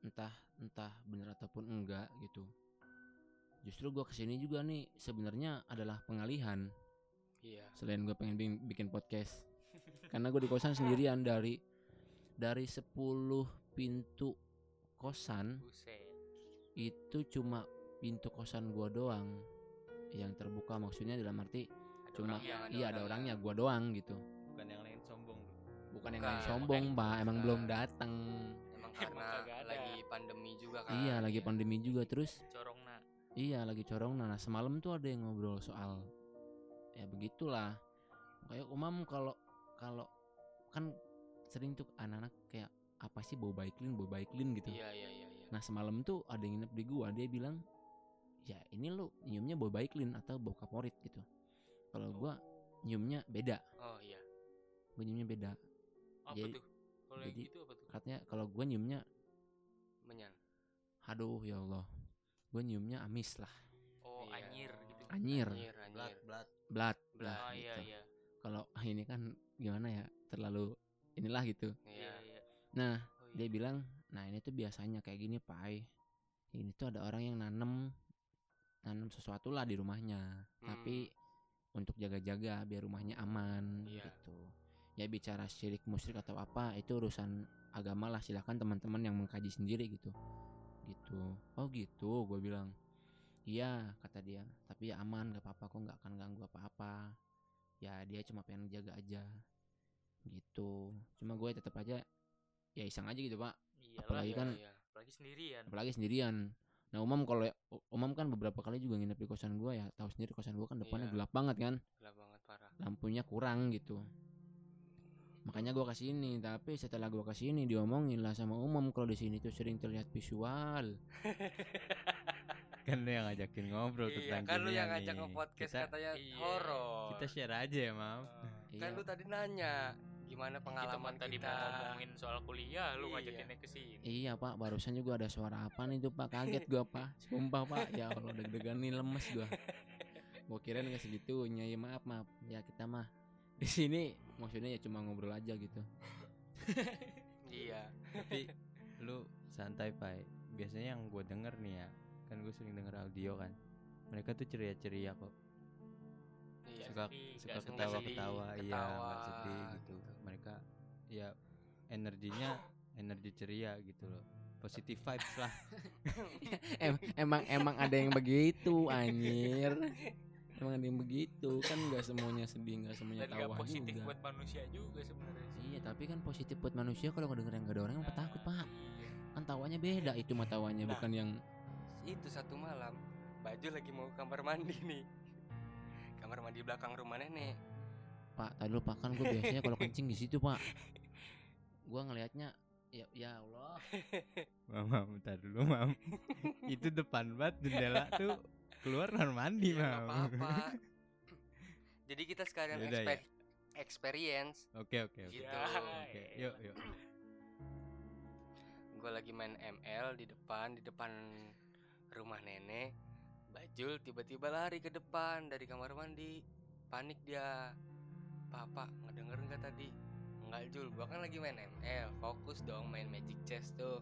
entah entah bener ataupun enggak gitu. Justru gue ke sini juga nih sebenarnya adalah pengalihan. Iya. Selain gue pengen bi- bikin podcast. Karena gue di kosan sendirian dari dari 10 pintu kosan buset. itu cuma pintu kosan gua doang yang terbuka. Maksudnya dalam arti ada cuma orangnya ada iya ada orangnya. orangnya gua doang gitu. Bukan yang lain sombong. Bukan yang Bukan, lain sombong pak emang belum datang pandemi juga kan. Iya lagi pandemi juga terus corong nak Iya lagi corong nah semalam tuh ada yang ngobrol soal ya begitulah. Kayak umam kalau kalau kan sering tuh anak-anak kayak apa sih bau baiklin bau baiklin? gitu. Iya iya iya iya. Nah semalam tuh ada yang nginep di gua dia bilang ya ini lu nyiumnya bau baiklin atau bau kaporit? gitu. Kalau gua nyiumnya beda. Oh iya. Gua nyiumnya beda. Apa Jadi- tuh? Kalau jadi- gitu apa tuh? katanya kalau gua nyiumnya menyan aduh ya Allah. Gua nyiumnya amis lah. Oh Iya. anyir gitu. Anyir. Anjir Blat, anjir blat. Blood. blood oh iya gitu. iya. Kalau ini kan gimana ya terlalu inilah gitu. Iya iya. iya. Nah oh, iya. dia bilang nah ini tuh biasanya kayak gini pai. Ini tuh ada orang yang nanem nanem sesuatu lah di rumahnya. Tapi untuk jaga-jaga biar rumahnya aman Iya. gitu. Ya bicara syirik musyrik atau apa itu urusan agama lah. Silakan teman-teman yang mengkaji sendiri gitu gitu. Oh gitu? Gue bilang iya kata dia. Tapi ya aman gak apa-apa kok nggak akan ganggu apa-apa. Ya dia cuma pengen jaga aja. Gitu. Cuma gue tetap aja ya iseng aja gitu pak. Iyalah, apalagi Iya, kan iya. apalagi sendirian. apalagi sendirian. Nah umam kalau umam kan beberapa kali juga nginep di kosan gua ya. Tahu sendiri kosan gua kan depannya Iya. gelap banget kan? Gelap banget parah. Lampunya kurang gitu makanya gua kasih ini tapi setelah gua kasih ini diomongin lah sama umum. Kalau di sini tuh sering terlihat visual. Kan lu yang ngajakin ngobrol iya tentang kan lu yang ngajak nih. nge-podcast Kita, katanya Iya. horor. Kita share aja ya, Mam. kan Iya. lu tadi nanya gimana kita pengalaman mah tadi kita? mau ngomongin soal kuliah lu Iya. ngajakinnya ke sini. Iya pak. Barusan juga ada suara apa nih tuh pak? Kaget gua pak. Sumpah pak. Ya Allah deg-degan nih lemes gua. Gua kirain nggak segitunya. Ya maaf maaf. Ya kita mah di sini maksudnya ya cuma ngobrol aja gitu iya Tapi lu santai, Pai. Biasanya yang gue denger nih ya, kan gue sering denger audio kan. Mereka tuh ceria-ceria kok. iya suka sedih, suka ketawa-ketawa, iya, nggak sedih gitu. gitu. Mereka ya energinya energi ceria gitu loh. Positive vibes lah. em emang emang ada yang begitu anjir emang ada yang begitu kan nggak semuanya sedih nggak semuanya dan gak tawa positif juga buat manusia juga sebenarnya sih. iya tapi kan positif buat manusia kalau ngedenger yang gak ada orang emang takut pak Iya. kan tawanya beda itu mah tawanya Nah. bukan yang itu satu malam baju lagi mau ke kamar mandi nih kamar mandi belakang rumah nenek pak tadi pak kan gue biasanya kalau kencing di situ pak gua ngelihatnya ya ya Allah Mam, mam, bentar dulu, Mam. Itu depan banget jendela tuh keluar kamar mandi, ya apa-apa. Jadi kita sekalian Yaudah, ya. exper- experience. Oke, oke, oke. gitu. Ya, Oke, yuk, yuk. gue lagi main ML di depan di depan rumah nenek. Bajul tiba-tiba lari ke depan dari kamar mandi. Panik dia. Papa ngedenger nggak tadi? Nggak Jul. Gua kan lagi main ML fokus dong main Magic Chess tuh.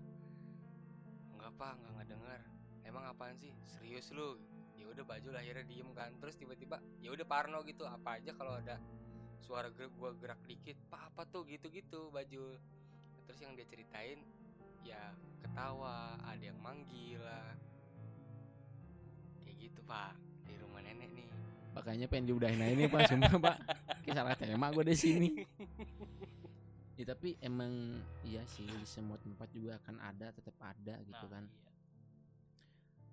Nggak apa nggak ngedenger. Emang apaan sih? Serius lu ya udah Bajul akhirnya diem kan. Terus tiba-tiba ya udah Parno gitu apa aja kalau ada suara gerak gua gerak dikit pak apa tuh? Gitu-gitu Bajul terus yang dia ceritain ya ketawa ada yang manggil lah. Kayak gitu pak di rumah nenek nih. Makanya pengen diudahin aja nih pak sumpah pak. Salah tema gue di sini. Ya tapi emang iya sih di semua tempat juga akan ada tetap ada gitu Nah, kan. iya.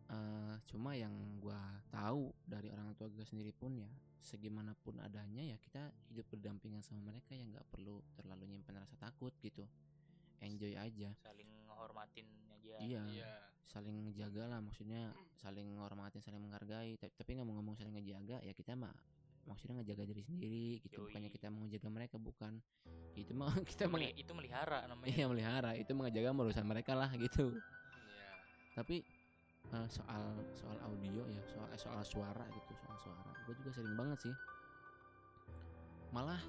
Eh, cuma yang gua tahu dari orang tua gue sendiri pun ya segimanapun adanya ya kita hidup berdampingan sama mereka yang nggak perlu terlalu nyimpen rasa takut gitu. Enjoy aja. Saling menghormatin aja. Iya iya. saling ngejaga lah maksudnya saling menghormatin saling menghargai. Ta- tapi nggak ngomong saling ngejaga ya kita mah maksudnya ngejaga diri sendiri gitu. Bukannya Yoi. kita mau ngejaga mereka bukan. Itu mah kita itu, meli- itu melihara namanya. Iya melihara. Itu mengejaga urusan mereka lah gitu. Iya. Tapi eh, soal soal audio ya soal eh, soal suara gitu soal suara. Gue juga sering banget sih. Malah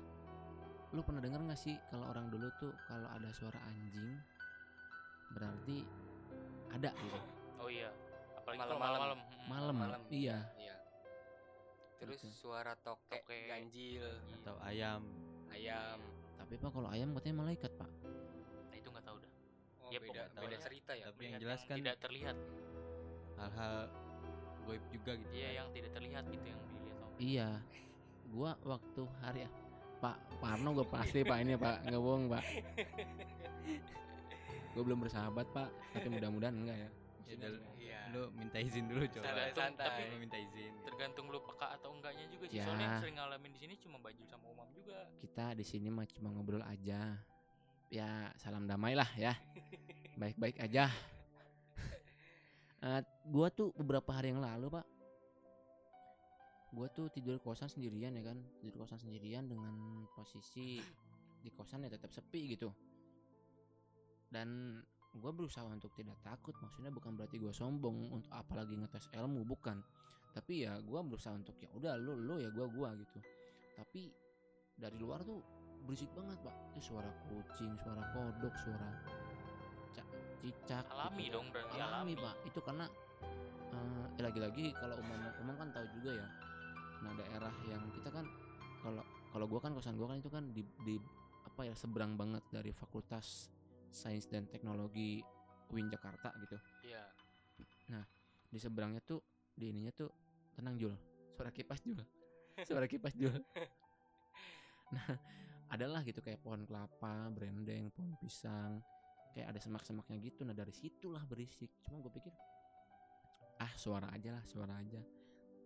lu pernah denger nggak sih kalau orang dulu tuh kalau ada suara anjing berarti ada gitu? Oh iya apalagi Malam-malam. malam-malam. Mm. malam. Malam. Iya. Iya. Terus Gitu. suara tokek, Tokek. ganjil. Atau ayam. ayam. Tapi pak kalau ayam katanya malaikat pak. Nah itu nggak tahu dah. Oh Ya, beda pokoknya beda cerita ya. Tapi yang jelas kan tidak terlihat hal-hal goib juga gitu. iya kan. yang tidak terlihat gitu yang dilihat sama iya gua waktu hari pak Parno gue pasti pak ini pak nggak bohong pak gue belum bersahabat pak tapi mudah-mudahan enggak ya Ya udah, iya lu minta izin dulu coba. Santai, santai. Tapi lu minta izin. tergantung lu peka atau enggaknya juga sih Ya. soalnya yang sering ngalamin di sini cuma baju sama umam juga kita di sini mah cuma ngobrol aja ya salam damai lah ya baik-baik aja Eh, gua tuh beberapa hari yang lalu pak. Gua tuh tidur kosan sendirian ya kan? Tidur kosan sendirian dengan posisi di kosan ya tetap sepi gitu. Dan gua berusaha untuk tidak takut maksudnya bukan berarti gua sombong untuk apalagi ngetes ilmu bukan. Tapi ya gua berusaha untuk ya udah lo lo ya gua gua gitu. Tapi dari luar tuh berisik banget pak. Itu suara kucing suara kodok suara cicak alami gitu. dong berarti alami alami, pak. Itu karena eh, ya lagi-lagi kalau umum umum kan tahu juga ya. Nah daerah yang kita kan kalau kalau gua kan kosan gua kan itu kan di, di apa ya seberang banget dari fakultas sains dan teknologi UIN Jakarta gitu. Iya. di seberangnya tuh di ininya tuh tenang Jul. Suara kipas Jul. Suara kipas Jul. Nah adalah gitu kayak pohon kelapa brendeng pohon pisang kayak ada semak-semaknya gitu. Nah dari situlah berisik. Cuma gue pikir ah suara aja lah suara aja.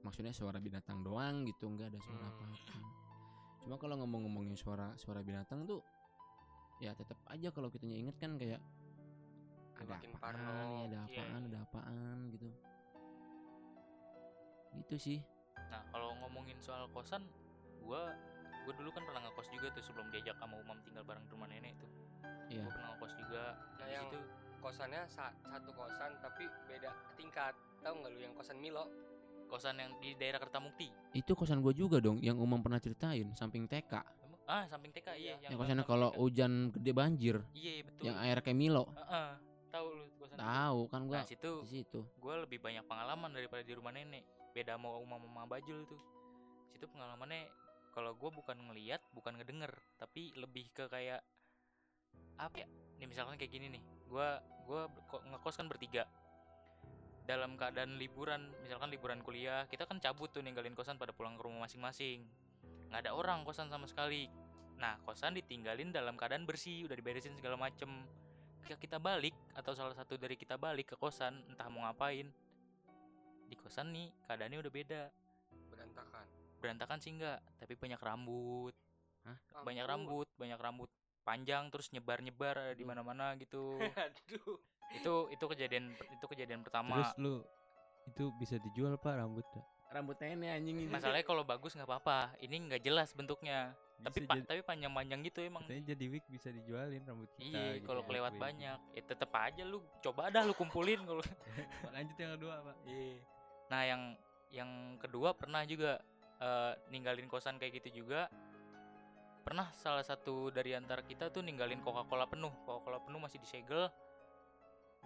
Maksudnya suara binatang doang gitu nggak ada suara Hmm. apa-apa. Cuma kalau ngomong-ngomongin suara suara binatang tuh ya tetap aja kalau kita inget kan kayak ada Makin apaan parno. nih ada Iya, apaan iya. ada apaan? Gitu. Gitu sih. Nah kalau ngomongin soal kosan gua gua dulu kan pernah ngekos juga tuh sebelum diajak sama umam tinggal bareng di rumah nenek tuh Iya. gua pernah ngekos juga. Nah, di yang situ kosannya sa- satu kosan tapi beda tingkat. Tahu nggak lu yang kosan Milo? kosan yang di daerah Kertamukti. Itu kosan gue juga dong yang umum pernah ceritain samping TK ah samping TK iya yang kosannya kalau hujan gede banjir. Iya betul. Yang air kayak Milo. Heeh, tahu lu kosan tahu kan gua nah situ di situ. gue lebih banyak pengalaman daripada di rumah nenek. Beda sama umam mama bajul tuh. Situ pengalamannya kalau gue bukan ngeliat bukan ngedenger tapi lebih ke kayak apa ya? Nih misalkan kayak gini nih. Gue gua ber- ngekos kan bertiga. Dalam keadaan liburan misalkan liburan kuliah kita kan cabut tuh ninggalin kosan pada pulang ke rumah masing-masing. Nggak ada orang kosan sama sekali. Nah kosan ditinggalin dalam keadaan bersih udah diberesin segala macem. Ketika kita balik atau salah satu dari kita balik ke kosan entah mau ngapain di kosan nih keadaannya udah beda. Berantakan. berantakan sih enggak tapi banyak rambut. Banyak Ampun. rambut banyak rambut panjang terus nyebar nyebar di Aduh. mana-mana gitu Aduh. itu itu kejadian itu kejadian pertama Terus lu itu bisa dijual pak rambutnya? rambut nenek anjing ini masalahnya kalau bagus nggak apa-apa ini nggak jelas bentuknya tapi Bisa pa- jadi- tapi panjang-panjang gitu emang Katanya jadi wig bisa dijualin rambut kita. iya gitu, kalau wig kelewat banyak ya tetep aja lu coba dah lu kumpulin kalau Lanjut yang kedua pak. Iya. Nah, yang yang kedua pernah juga eh, ninggalin kosan kayak gitu juga. Pernah salah satu dari antara kita tuh ninggalin Coca-Cola penuh. Coca-Cola penuh masih disegel.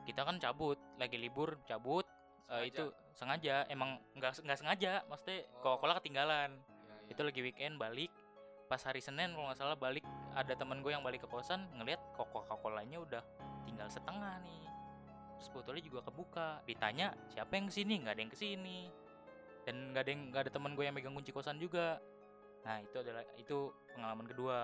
Kita kan cabut, lagi libur cabut. Eh, Sengaja. itu sengaja, emang nggak nggak sengaja. Maksudnya Oh. Coca-Cola ketinggalan. Ya, ya. Itu lagi weekend balik. Pas hari Senin kalau nggak salah balik ada teman gue yang balik ke kosan ngelihat kok Coca-Colanya udah tinggal setengah nih. Terus botolnya juga kebuka. Ditanya siapa yang ke sini? Nggak ada yang ke sini. Dan nggak ada yang nggak ada teman gue yang megang kunci kosan juga. Nah itu adalah itu pengalaman kedua.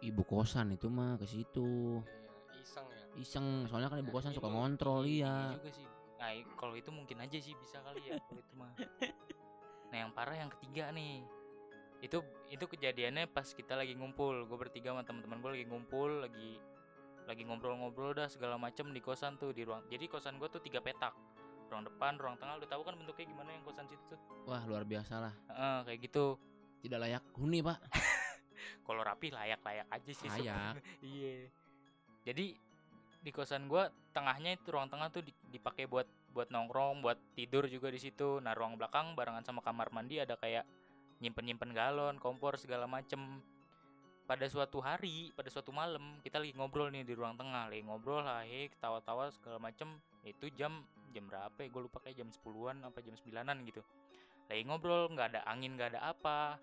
ibu kosan itu mah ke situ Iya, iseng ya. iseng soalnya kan ibu Nah, kosan suka ini- ngontrol Iya iya juga sih. Nah kalau itu mungkin aja sih bisa kali ya kalau itu mah. Nah yang parah yang ketiga nih. Itu itu kejadiannya pas kita lagi ngumpul. Gue bertiga sama teman-teman gue lagi ngumpul, lagi lagi ngobrol-ngobrol dah segala macem di kosan tuh di ruang. Jadi kosan gue tuh tiga petak. Ruang depan, ruang tengah. Udah tahu kan bentuknya gimana yang kosan situ tuh? wah luar biasa lah Heeh, kayak gitu. Tidak layak huni pak Kalau rapi layak-layak aja sih. Layak. Iya. Jadi di kosan gua tengahnya itu ruang tengah tuh di- dipakai buat buat nongkrong, buat tidur juga di situ. Nah, ruang belakang barengan sama kamar mandi ada kayak nyimpen-nyimpen galon, kompor segala macem. Pada suatu hari, pada suatu malam kita lagi ngobrol nih di ruang tengah, lagi ngobrol lah, hei, ketawa-tawa segala macem. Itu jam jam berapa ya? Gue lupa kayak jam 10-an apa jam 9-an gitu. Lagi ngobrol, nggak ada angin, nggak ada apa.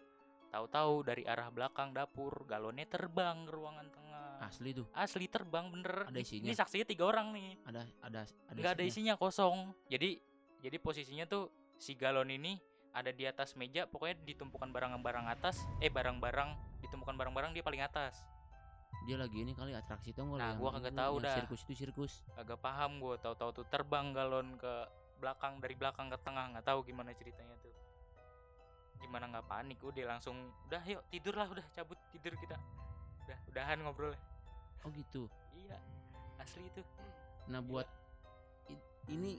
Tahu-tahu dari arah belakang dapur galonnya terbang ke ruangan tengah. asli tuh Asli terbang bener. Ada isinya? Ini saksinya tiga orang nih. ada ada ada Nggak ada isinya kosong. Jadi jadi posisinya tuh si galon ini ada di atas meja. Pokoknya ditumpukan barang-barang atas. Eh barang-barang ditumpukan barang-barang dia paling atas. dia lagi ini kali atraksi tuh Nah, gua kagak tahu dah. sirkus itu sirkus Agak paham gue. Tahu-tahu tuh terbang galon ke belakang dari belakang ke tengah. Nggak tahu gimana ceritanya tuh. Gimana nggak panik? Udah langsung. Udah yuk tidur lah. Udah cabut tidur kita. Udah udahan ngobrol. oh gitu Iya, asli itu. nah buat i- ini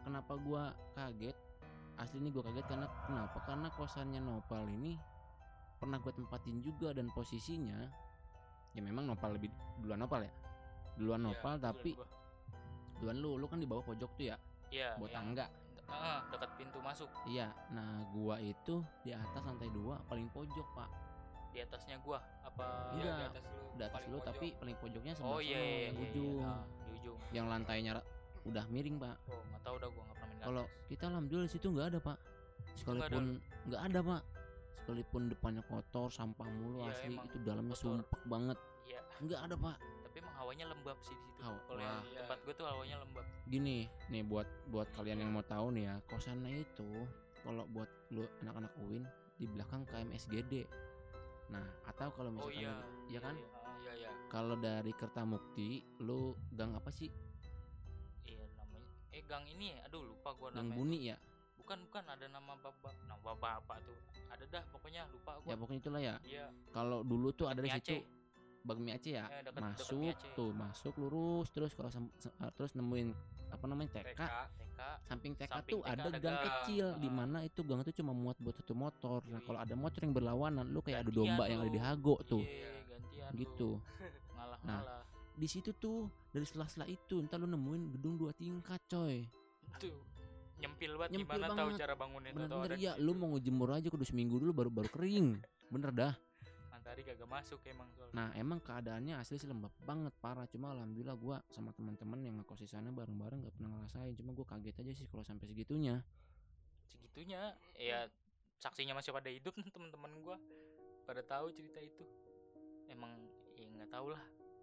kenapa gua kaget asli ini gua kaget karena kenapa karena kosannya Nopal ini pernah gue tempatin juga dan posisinya ya memang Nopal lebih duluan Nopal ya duluan Iya, Nopal Duluan tapi duluan lu lu kan di bawah pojok tuh ya iya buat yang- tangga Ah, dekat pintu masuk. Iya nah gua itu di atas lantai dua paling pojok pak. Di atasnya gua? Apa Enggak. di atas lu di atas lu pojok. tapi paling pojoknya sebelah oh iya iya yang iya, iya, ujung Ah, di ujung. Yang lantainya udah miring pak. Oh nggak tahu dah gua nggak pernah main kalau kita alhamdulillah di situ nggak ada pak. Sekalipun nggak ada pak. Sekalipun depannya kotor sampah mulu Iya, asli itu dalamnya kotor. sumpek banget. Iya. Nggak ada pak hawanya lembab sih di situ. Hawa- kalau yang tempat gua tuh hawanya lembab. Gini nih buat buat kalian yang mau tahu nih ya kosannya itu kalau buat lu anak-anak UIN di belakang KMSGD nah atau kalau oh misalkan iya. lagi- iya kan? Ah, iya iya kalau dari Kertamukti lu gang apa sih? Iya namanya eh gang ini ya aduh lupa gua gang namanya. Buni ya? Bukan bukan ada nama bapak nama bapak tuh. Ada dah pokoknya lupa gua. Ya pokoknya itulah ya. Iya. Kalau dulu tuh ada di situ. Bagmi Aceh ya Eh, deket- deket masuk Aceh. tuh masuk lurus terus kalau eh, terus nemuin apa namanya TK, TK TK samping TK Samping tuh TK ada ada gang gang. kecil di Ah. mana itu gang itu cuma muat buat satu motor nah Yoi. kalau ada motor yang berlawanan lu kayak adu Gantian domba yang ada di. Hago tuh Iya, gantian gitu lu. ngalah-ngalah di situ tuh dari sela-sela itu ntar lu nemuin gedung dua tingkat coy tuh nyempil banget Nyempil gimana tahu banget. cara bangunnya tuh bener-bener ada ya lu mau ngejemur aja kudu seminggu dulu baru baru kering bener dah matahari kagak masuk emang soalnya. Nah emang keadaannya asli sih lembab banget parah. Cuma alhamdulillah gua sama teman-teman yang ngekos di sana bareng-bareng gak pernah ngerasain. Cuma gua kaget aja sih kalau sampai segitunya. Segitunya ya saksinya masih pada hidup teman-teman gua. Pada tahu cerita itu. Emang ya nggak tahu lah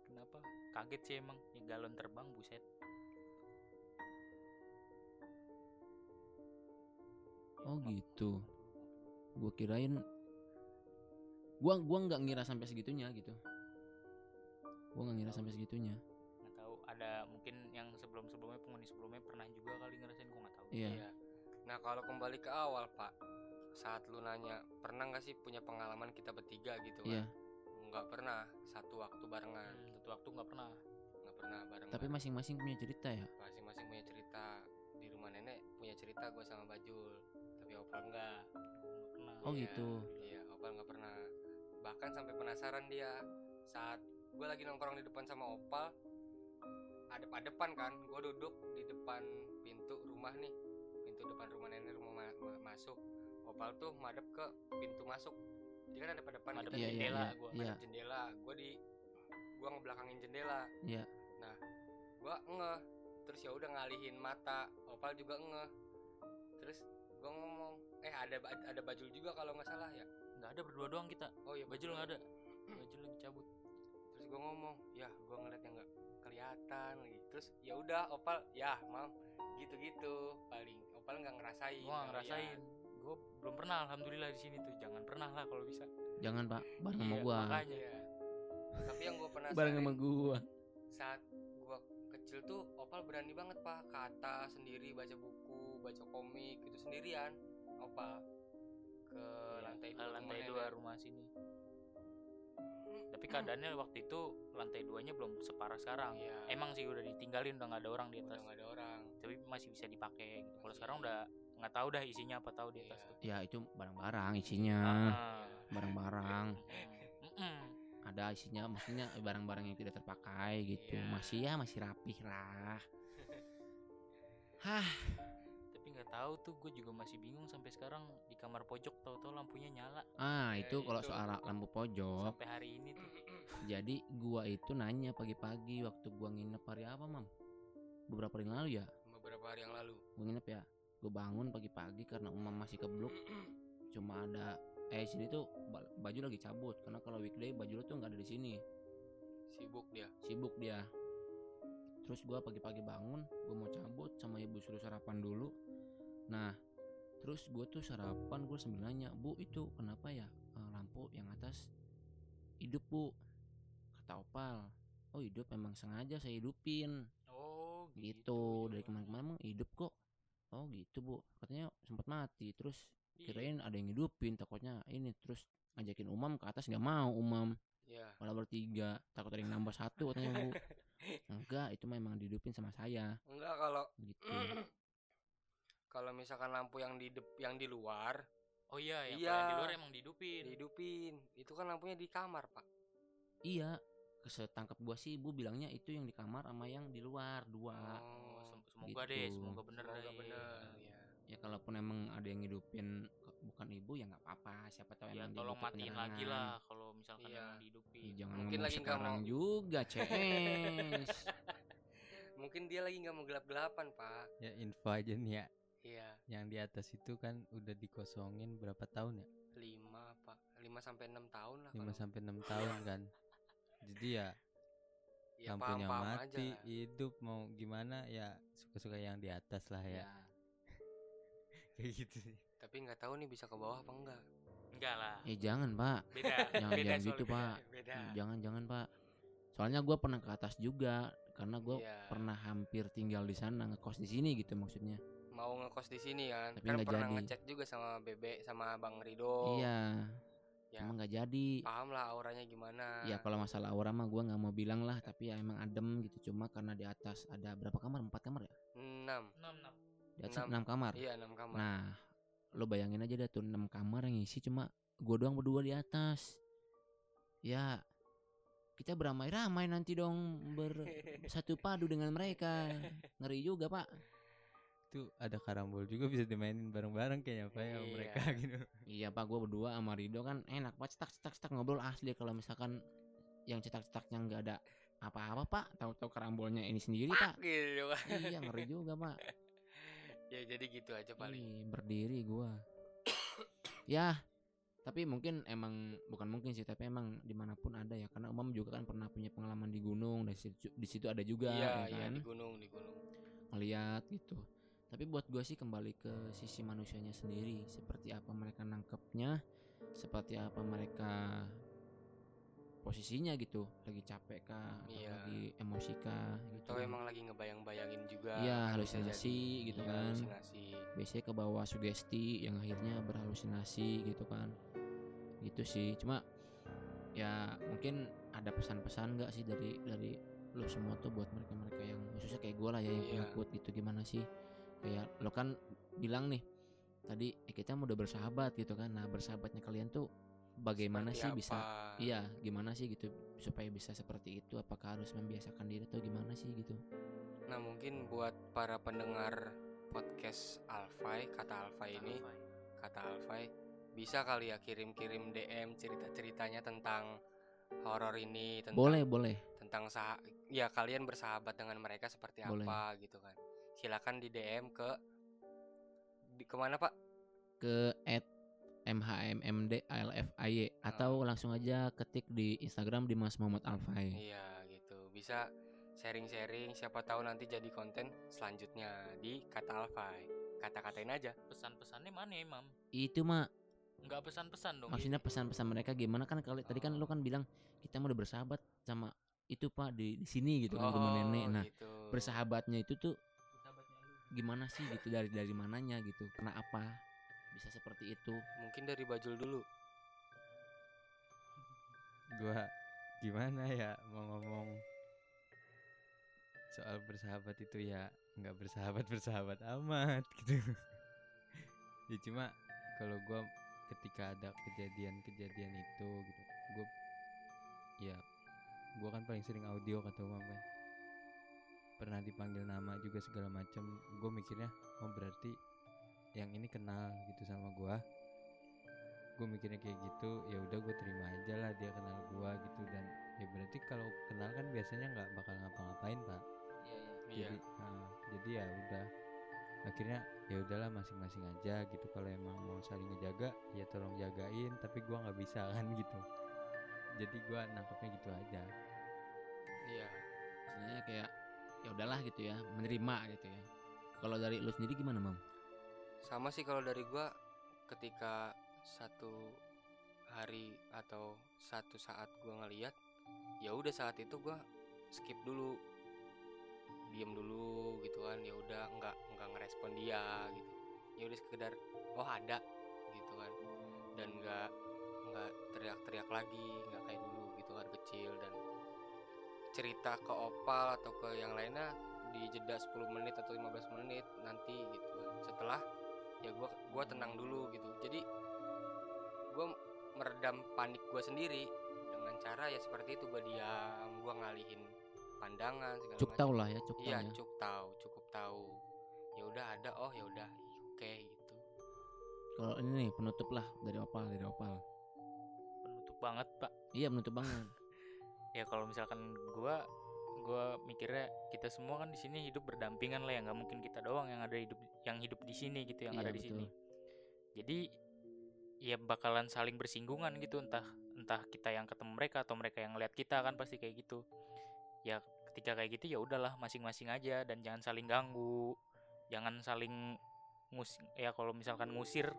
kenapa. Kaget sih emang ya galon terbang buset. Oh gitu. Gua kirain Gua gua nggak ngira sampai segitunya gitu Gua nggak ngira sampai segitunya nggak tahu ada mungkin yang sebelum sebelumnya penghuni sebelumnya pernah juga kali ngerasain gua nggak tahu Iya Iya. Nah kalau kembali ke awal pak, saat lu nanya pernah nggak sih punya pengalaman kita bertiga gitu kan? Iya Nggak pernah satu waktu barengan, satu waktu nggak pernah nggak pernah barengan. Tapi masing-masing punya cerita ya masing-masing punya cerita di rumah nenek punya cerita gue sama Bajul, tapi Opal enggak. pernah Oh Iya, gitu. Iya, Opal nggak pernah. Bahkan sampai penasaran dia saat gue lagi nongkrong di depan sama Opal, adep-adepan kan, gue duduk di depan pintu rumah nih, pintu depan rumah nenek rumah ma- ma- masuk. Opal tuh madep ke pintu masuk. Dia kan ada pada depan Madep Iya, iya, jendela iya. Iya. madep jendela. Gue di gue ngebelakangin jendela. Iya. Nah, gue ngeh. Terus ya udah ngalihin mata. Opal juga ngeh. Terus gue ngomong, eh ada ada bajul juga kalau nggak salah ya. Nggak ada berdua doang kita. Oh iya baju nggak ada. Baju lagi cabut. Terus gue ngomong, ya gue ngeliat yang nggak kelihatan lagi. Terus ya udah Opal, ya mam, gitu-gitu. Paling. Opal nggak ngerasain. nggak ngerasain. Gua belum pernah alhamdulillah di sini tuh. Jangan pernah lah kalau bisa. Jangan pak. Bareng sama Iya, gua. makanya. Iya. Tapi yang gue pernah Bareng sama gua. saat gua kecil tuh Opal berani banget pak. Ke atas sendiri baca buku, baca komik gitu sendirian. Opal ke lantai ke dua lantai rumah dua nenek. rumah sini tapi keadaannya waktu itu lantai duanya belum separah sekarang Iya. emang sih udah ditinggalin udah nggak ada orang di udah atas nggak ada orang. tapi masih bisa dipakai gitu. kalau sekarang udah nggak tahu dah isinya apa tahu di atas Iya. tuh Ya itu barang-barang isinya Ah, Barang-barang mm, mm. Ada isinya maksudnya barang-barang yang tidak terpakai gitu Iya. Masih ya masih rapih lah Hah nggak tahu tuh gue juga masih bingung sampai sekarang di kamar pojok tahu-tahu lampunya nyala. Ah Ya, itu kalau itu. soal lampu pojok. Sampai hari ini tuh. Jadi gua itu nanya pagi-pagi waktu gua nginep hari apa mam? Beberapa hari lalu ya? Beberapa hari yang lalu. Gua nginep ya? Gue bangun pagi-pagi karena umam masih kebluk. Cuma ada Eh sini tuh ba- baju lagi cabut. Karena kalau weekday baju lu tuh nggak ada di sini. Sibuk dia. Sibuk dia. Terus gua pagi-pagi bangun Gue mau cabut sama ibu suruh sarapan dulu Nah Terus gue tuh sarapan gue sambil nanya Bu itu kenapa ya eh, lampu yang atas hidup bu? Kata Opal Oh hidup emang sengaja saya hidupin. Oh gitu dari kemarin-kemarin emang hidup kok. Oh gitu bu. Katanya sempat mati terus Iya. kirain ada yang hidupin takutnya ini terus ngajakin umam ke atas nggak mau umam. Ya. malah bertiga takut ada yang nambah satu katanya bu. Enggak itu mah emang dihidupin sama saya. Enggak kalau gitu kalau misalkan lampu yang di dep- yang di luar Oh iya, yang Iya. yang di luar emang dihidupin. dihidupin itu kan lampunya di kamar pak Iya, kesetangkap gua sih ibu bilangnya itu yang di kamar sama yang di luar dua. Oh, sem- semoga deh, gitu. semoga bener semoga deh. bener ya Ya kalaupun emang ada yang ngidupin ke- bukan ibu ya nggak apa-apa. Siapa tahu Ya emang dia tolong matiin penerangan. lagi lah kalau misalkan Iya. emang Ih, dihidupin. jangan Mungkin lagi nggak sekarang mau. juga, CS. mungkin dia lagi nggak mau gelap-gelapan pak Ya info aja nih ya. Iya Yang di atas itu kan udah dikosongin berapa tahun ya? lima pak lima sampai enam tahun lah 5 kalau- sampai 6 tahun kan. Jadi ya ya, lampunya paham-paham aja mati, lah. hidup mau gimana ya suka-suka yang di atas lah ya. ya. Kayak gitu sih. tapi nggak tahu nih bisa ke bawah apa enggak Enggak lah. Eh jangan, Pak. Beda. Jangan beda jangan gitu, soalnya. Pak. beda Jangan jangan, Pak. Soalnya gua pernah ke atas juga karena gua Iya. pernah hampir tinggal di sana ngekos di sini gitu maksudnya. Mau ngekos di sini kan Tapi kan pernah jadi. ngechat juga sama Bebe sama Bang Rido Iya. ya Emang nggak jadi. paham lah auranya gimana Ya kalau masalah aura mah gua nggak mau bilang lah, tapi ya emang adem gitu. Cuma karena di atas ada berapa kamar? Empat kamar ya? enam Enam, enam. Di atas Enam. enam kamar. iya enam kamar Nah, lo bayangin aja dah tuh 6 kamar yang isi cuma gua doang berdua di atas. Ya, kita beramai-ramai nanti dong bersatu padu dengan mereka. Ngeri juga, Pak. Itu ada karambol juga bisa dimainin bareng-bareng kayaknya Pak ya sama Iya. mereka gitu. Iya, Pak, gua berdua sama Rido kan enak banget cetak-cetak ngobrol asli kalau misalkan yang cetak-cetaknya nggak ada apa-apa, Pak. Tahu-tahu karambolnya ini sendiri, Pak. gitu kan iya, ngeri juga, Pak. ya jadi gitu aja paling Ih, berdiri gua. ya, tapi mungkin emang bukan mungkin sih, tapi emang di mana pun ada ya. Karena Umam juga kan pernah punya pengalaman di gunung, di situ, di situ ada juga, iya ya iya kan? di gunung di gunung ngeliat gitu. Tapi buat gua sih kembali ke sisi manusianya sendiri, seperti apa mereka nangkepnya, seperti apa mereka posisinya gitu, lagi capek kah, atau Iya. lagi emosi kah, gitu. atau emang lagi ngebayang-bayangin juga Iya, halusinasi jadi. gitu Iya, kan. halusinasi biasanya ke bawah sugesti yang akhirnya berhalusinasi gitu kan gitu sih cuma ya mungkin ada pesan-pesan nggak sih dari dari lo semua tuh buat mereka-mereka yang khususnya kayak gue lah ya yang Iya. penakut gitu gimana sih kayak lo kan bilang nih tadi eh, kita mau udah bersahabat gitu kan. Nah bersahabatnya kalian tuh bagaimana Seperti sih bisa apa? iya gimana sih gitu supaya bisa seperti itu? Apakah harus membiasakan diri atau gimana sih gitu? Nah mungkin buat para pendengar podcast Alfai kata Alfai ini kata Alfai. bisa kali ya kirim-kirim DM cerita-ceritanya tentang horor ini tentang boleh boleh. tentang sah ya kalian bersahabat dengan mereka seperti Boleh. apa gitu kan silakan di DM ke di ke mana pak ke at mhmmdalfay atau langsung aja ketik di Instagram di Mas Muhammad Alfay. iya gitu bisa sharing-sharing siapa tahu nanti jadi konten selanjutnya di kata Alfai kata-katain aja Pesan-pesannya mana, Imam? Itu mah Enggak pesan-pesan dong. maksudnya pesan-pesan mereka gimana kan kalau tadi kan lu kan bilang kita mau udah bersahabat sama itu Pak di, di sini gitu kan rumah nenek. Nah, gitu. bersahabatnya itu tuh gimana sih gitu dari dari mananya gitu. Karena apa? Bisa seperti itu. mungkin dari Bajul dulu Gua gimana ya mau ngomong soal bersahabat itu ya nggak bersahabat bersahabat amat gitu. ya cuma kalau gua ketika ada kejadian-kejadian itu gitu, gua ya gua kan paling sering audio kata umam kan pernah dipanggil nama juga segala macam gue mikirnya oh berarti yang ini kenal gitu sama gua. Gue mikirnya kayak gitu ya udah gue terima aja lah dia kenal gua gitu. Dan ya berarti kalau kenal kan biasanya nggak bakal ngapa-ngapain pak. Iya jadi nah, jadi ya udah. Akhirnya ya udahlah masing-masing aja gitu. Kalau emang mau saling ngejaga ya tolong jagain tapi gua nggak bisa kan gitu. Jadi gua nangkepnya gitu aja. Iya. Sebenarnya kayak ya udahlah gitu ya, menerima gitu ya. Kalau dari lu sendiri gimana, Mam? sama sih kalau dari gua ketika satu hari atau satu saat gua ngeliat ya udah saat itu gua skip dulu diem dulu gitu kan ya udah nggak nggak ngerespon dia gitu ya udah sekedar oh ada gitu kan dan nggak nggak teriak-teriak lagi nggak kayak dulu gitu kan kecil dan cerita ke opal atau ke yang lainnya dijadiin jeda 10 menit atau 15 menit nanti gitu setelah ya gua gua tenang dulu gitu jadi gua meredam panik gua sendiri dengan cara ya seperti itu gua diam gua ngalihin pandangan segala Cuk macam. tahu lah ya, cuk tahu iya ya. cuk tahu cukup tahu ya udah ada oh ya udah oke gitu Kalau ini nih penutup lah dari opal dari opal. penutup banget pak Iya penutup banget. Ya kalau misalkan gua gua mikirnya kita semua kan di sini hidup berdampingan lah ya nggak mungkin kita doang yang ada hidup yang hidup di sini gitu yang Iya, ada di betul. sini. Jadi ya bakalan saling bersinggungan gitu entah entah kita yang ketemu mereka atau mereka yang ngeliat kita kan pasti kayak gitu. Ya ketika kayak gitu ya udahlah masing-masing aja dan jangan saling ganggu. Jangan saling ngus ya kalau misalkan ngusir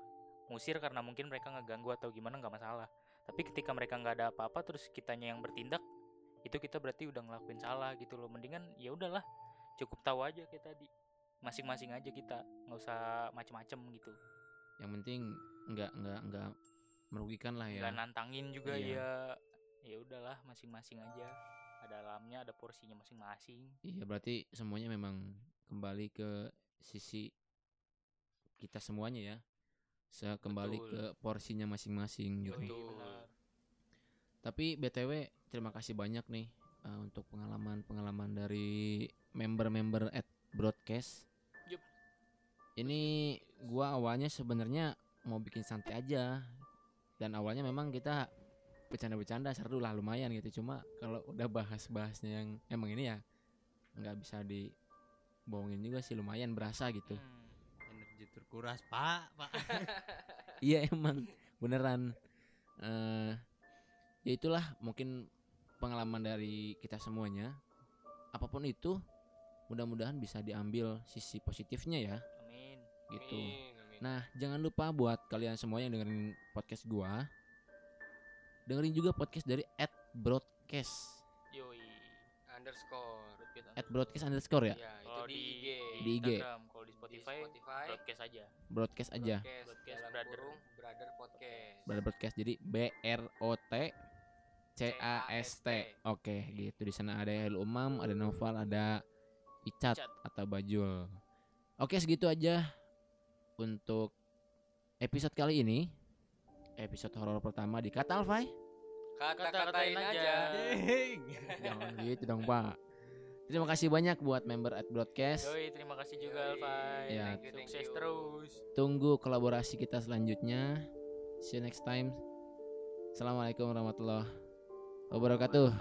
ngusir karena mungkin mereka ngeganggu atau gimana nggak masalah. Tapi ketika mereka nggak ada apa-apa terus kitanya yang bertindak itu kita berarti udah ngelakuin salah gitu loh mendingan ya udahlah cukup tahu aja kayak tadi masing-masing aja kita nggak usah macem-macem gitu Yang penting nggak nggak nggak merugikan lah ya. nggak nantangin juga Iya. ya ya udahlah masing-masing aja ada alamnya ada porsinya masing-masing Iya berarti semuanya memang kembali ke sisi kita semuanya ya. Se kembali Betul. ke porsinya masing-masing gitu. Betul. Iya, benar. Tapi BTW terima kasih banyak nih uh, untuk pengalaman-pengalaman dari member-member at broadcast. Yup. Ini gua awalnya sebenarnya mau bikin santai aja. Dan awalnya memang kita bercanda-bercanda seru lah lumayan gitu. Cuma kalau udah bahas-bahasnya yang emang ini ya nggak bisa dibohongin juga sih lumayan berasa gitu. Hmm. energi terkuras pak pak Iya emang beneran. eh ya itulah mungkin pengalaman dari kita semuanya. Apa pun itu, mudah-mudahan bisa diambil sisi positifnya ya, amin gitu. Amin, amin. Nah, jangan lupa buat kalian semua yang dengerin podcast gua, dengerin juga podcast dari at broadcast, yoi underscore at broadcast underscore ya, ya itu kalau di di IG Di IG. Instagram kalau di Di Spotify, Spotify broadcast aja broadcast aja, podcast, Broadcast dalam Brother. brother podcast brother broadcast. Jadi B R O T C A S T. Oke, gitu. Di sana ada El Umam, ada Noval, ada Icat atau Bajul. Oke, segitu aja untuk episode kali ini. Episode horor pertama di Kata Alfai. kata-katain aja. Jangan gitu dong, Pak. Terima kasih banyak buat member at broadcast. yoi terima kasih juga. Alfai Ya. Thank you, thank sukses you. terus Tunggu kolaborasi kita selanjutnya. See you next time. Assalamualaikum warahmatullahi wabarakatuh.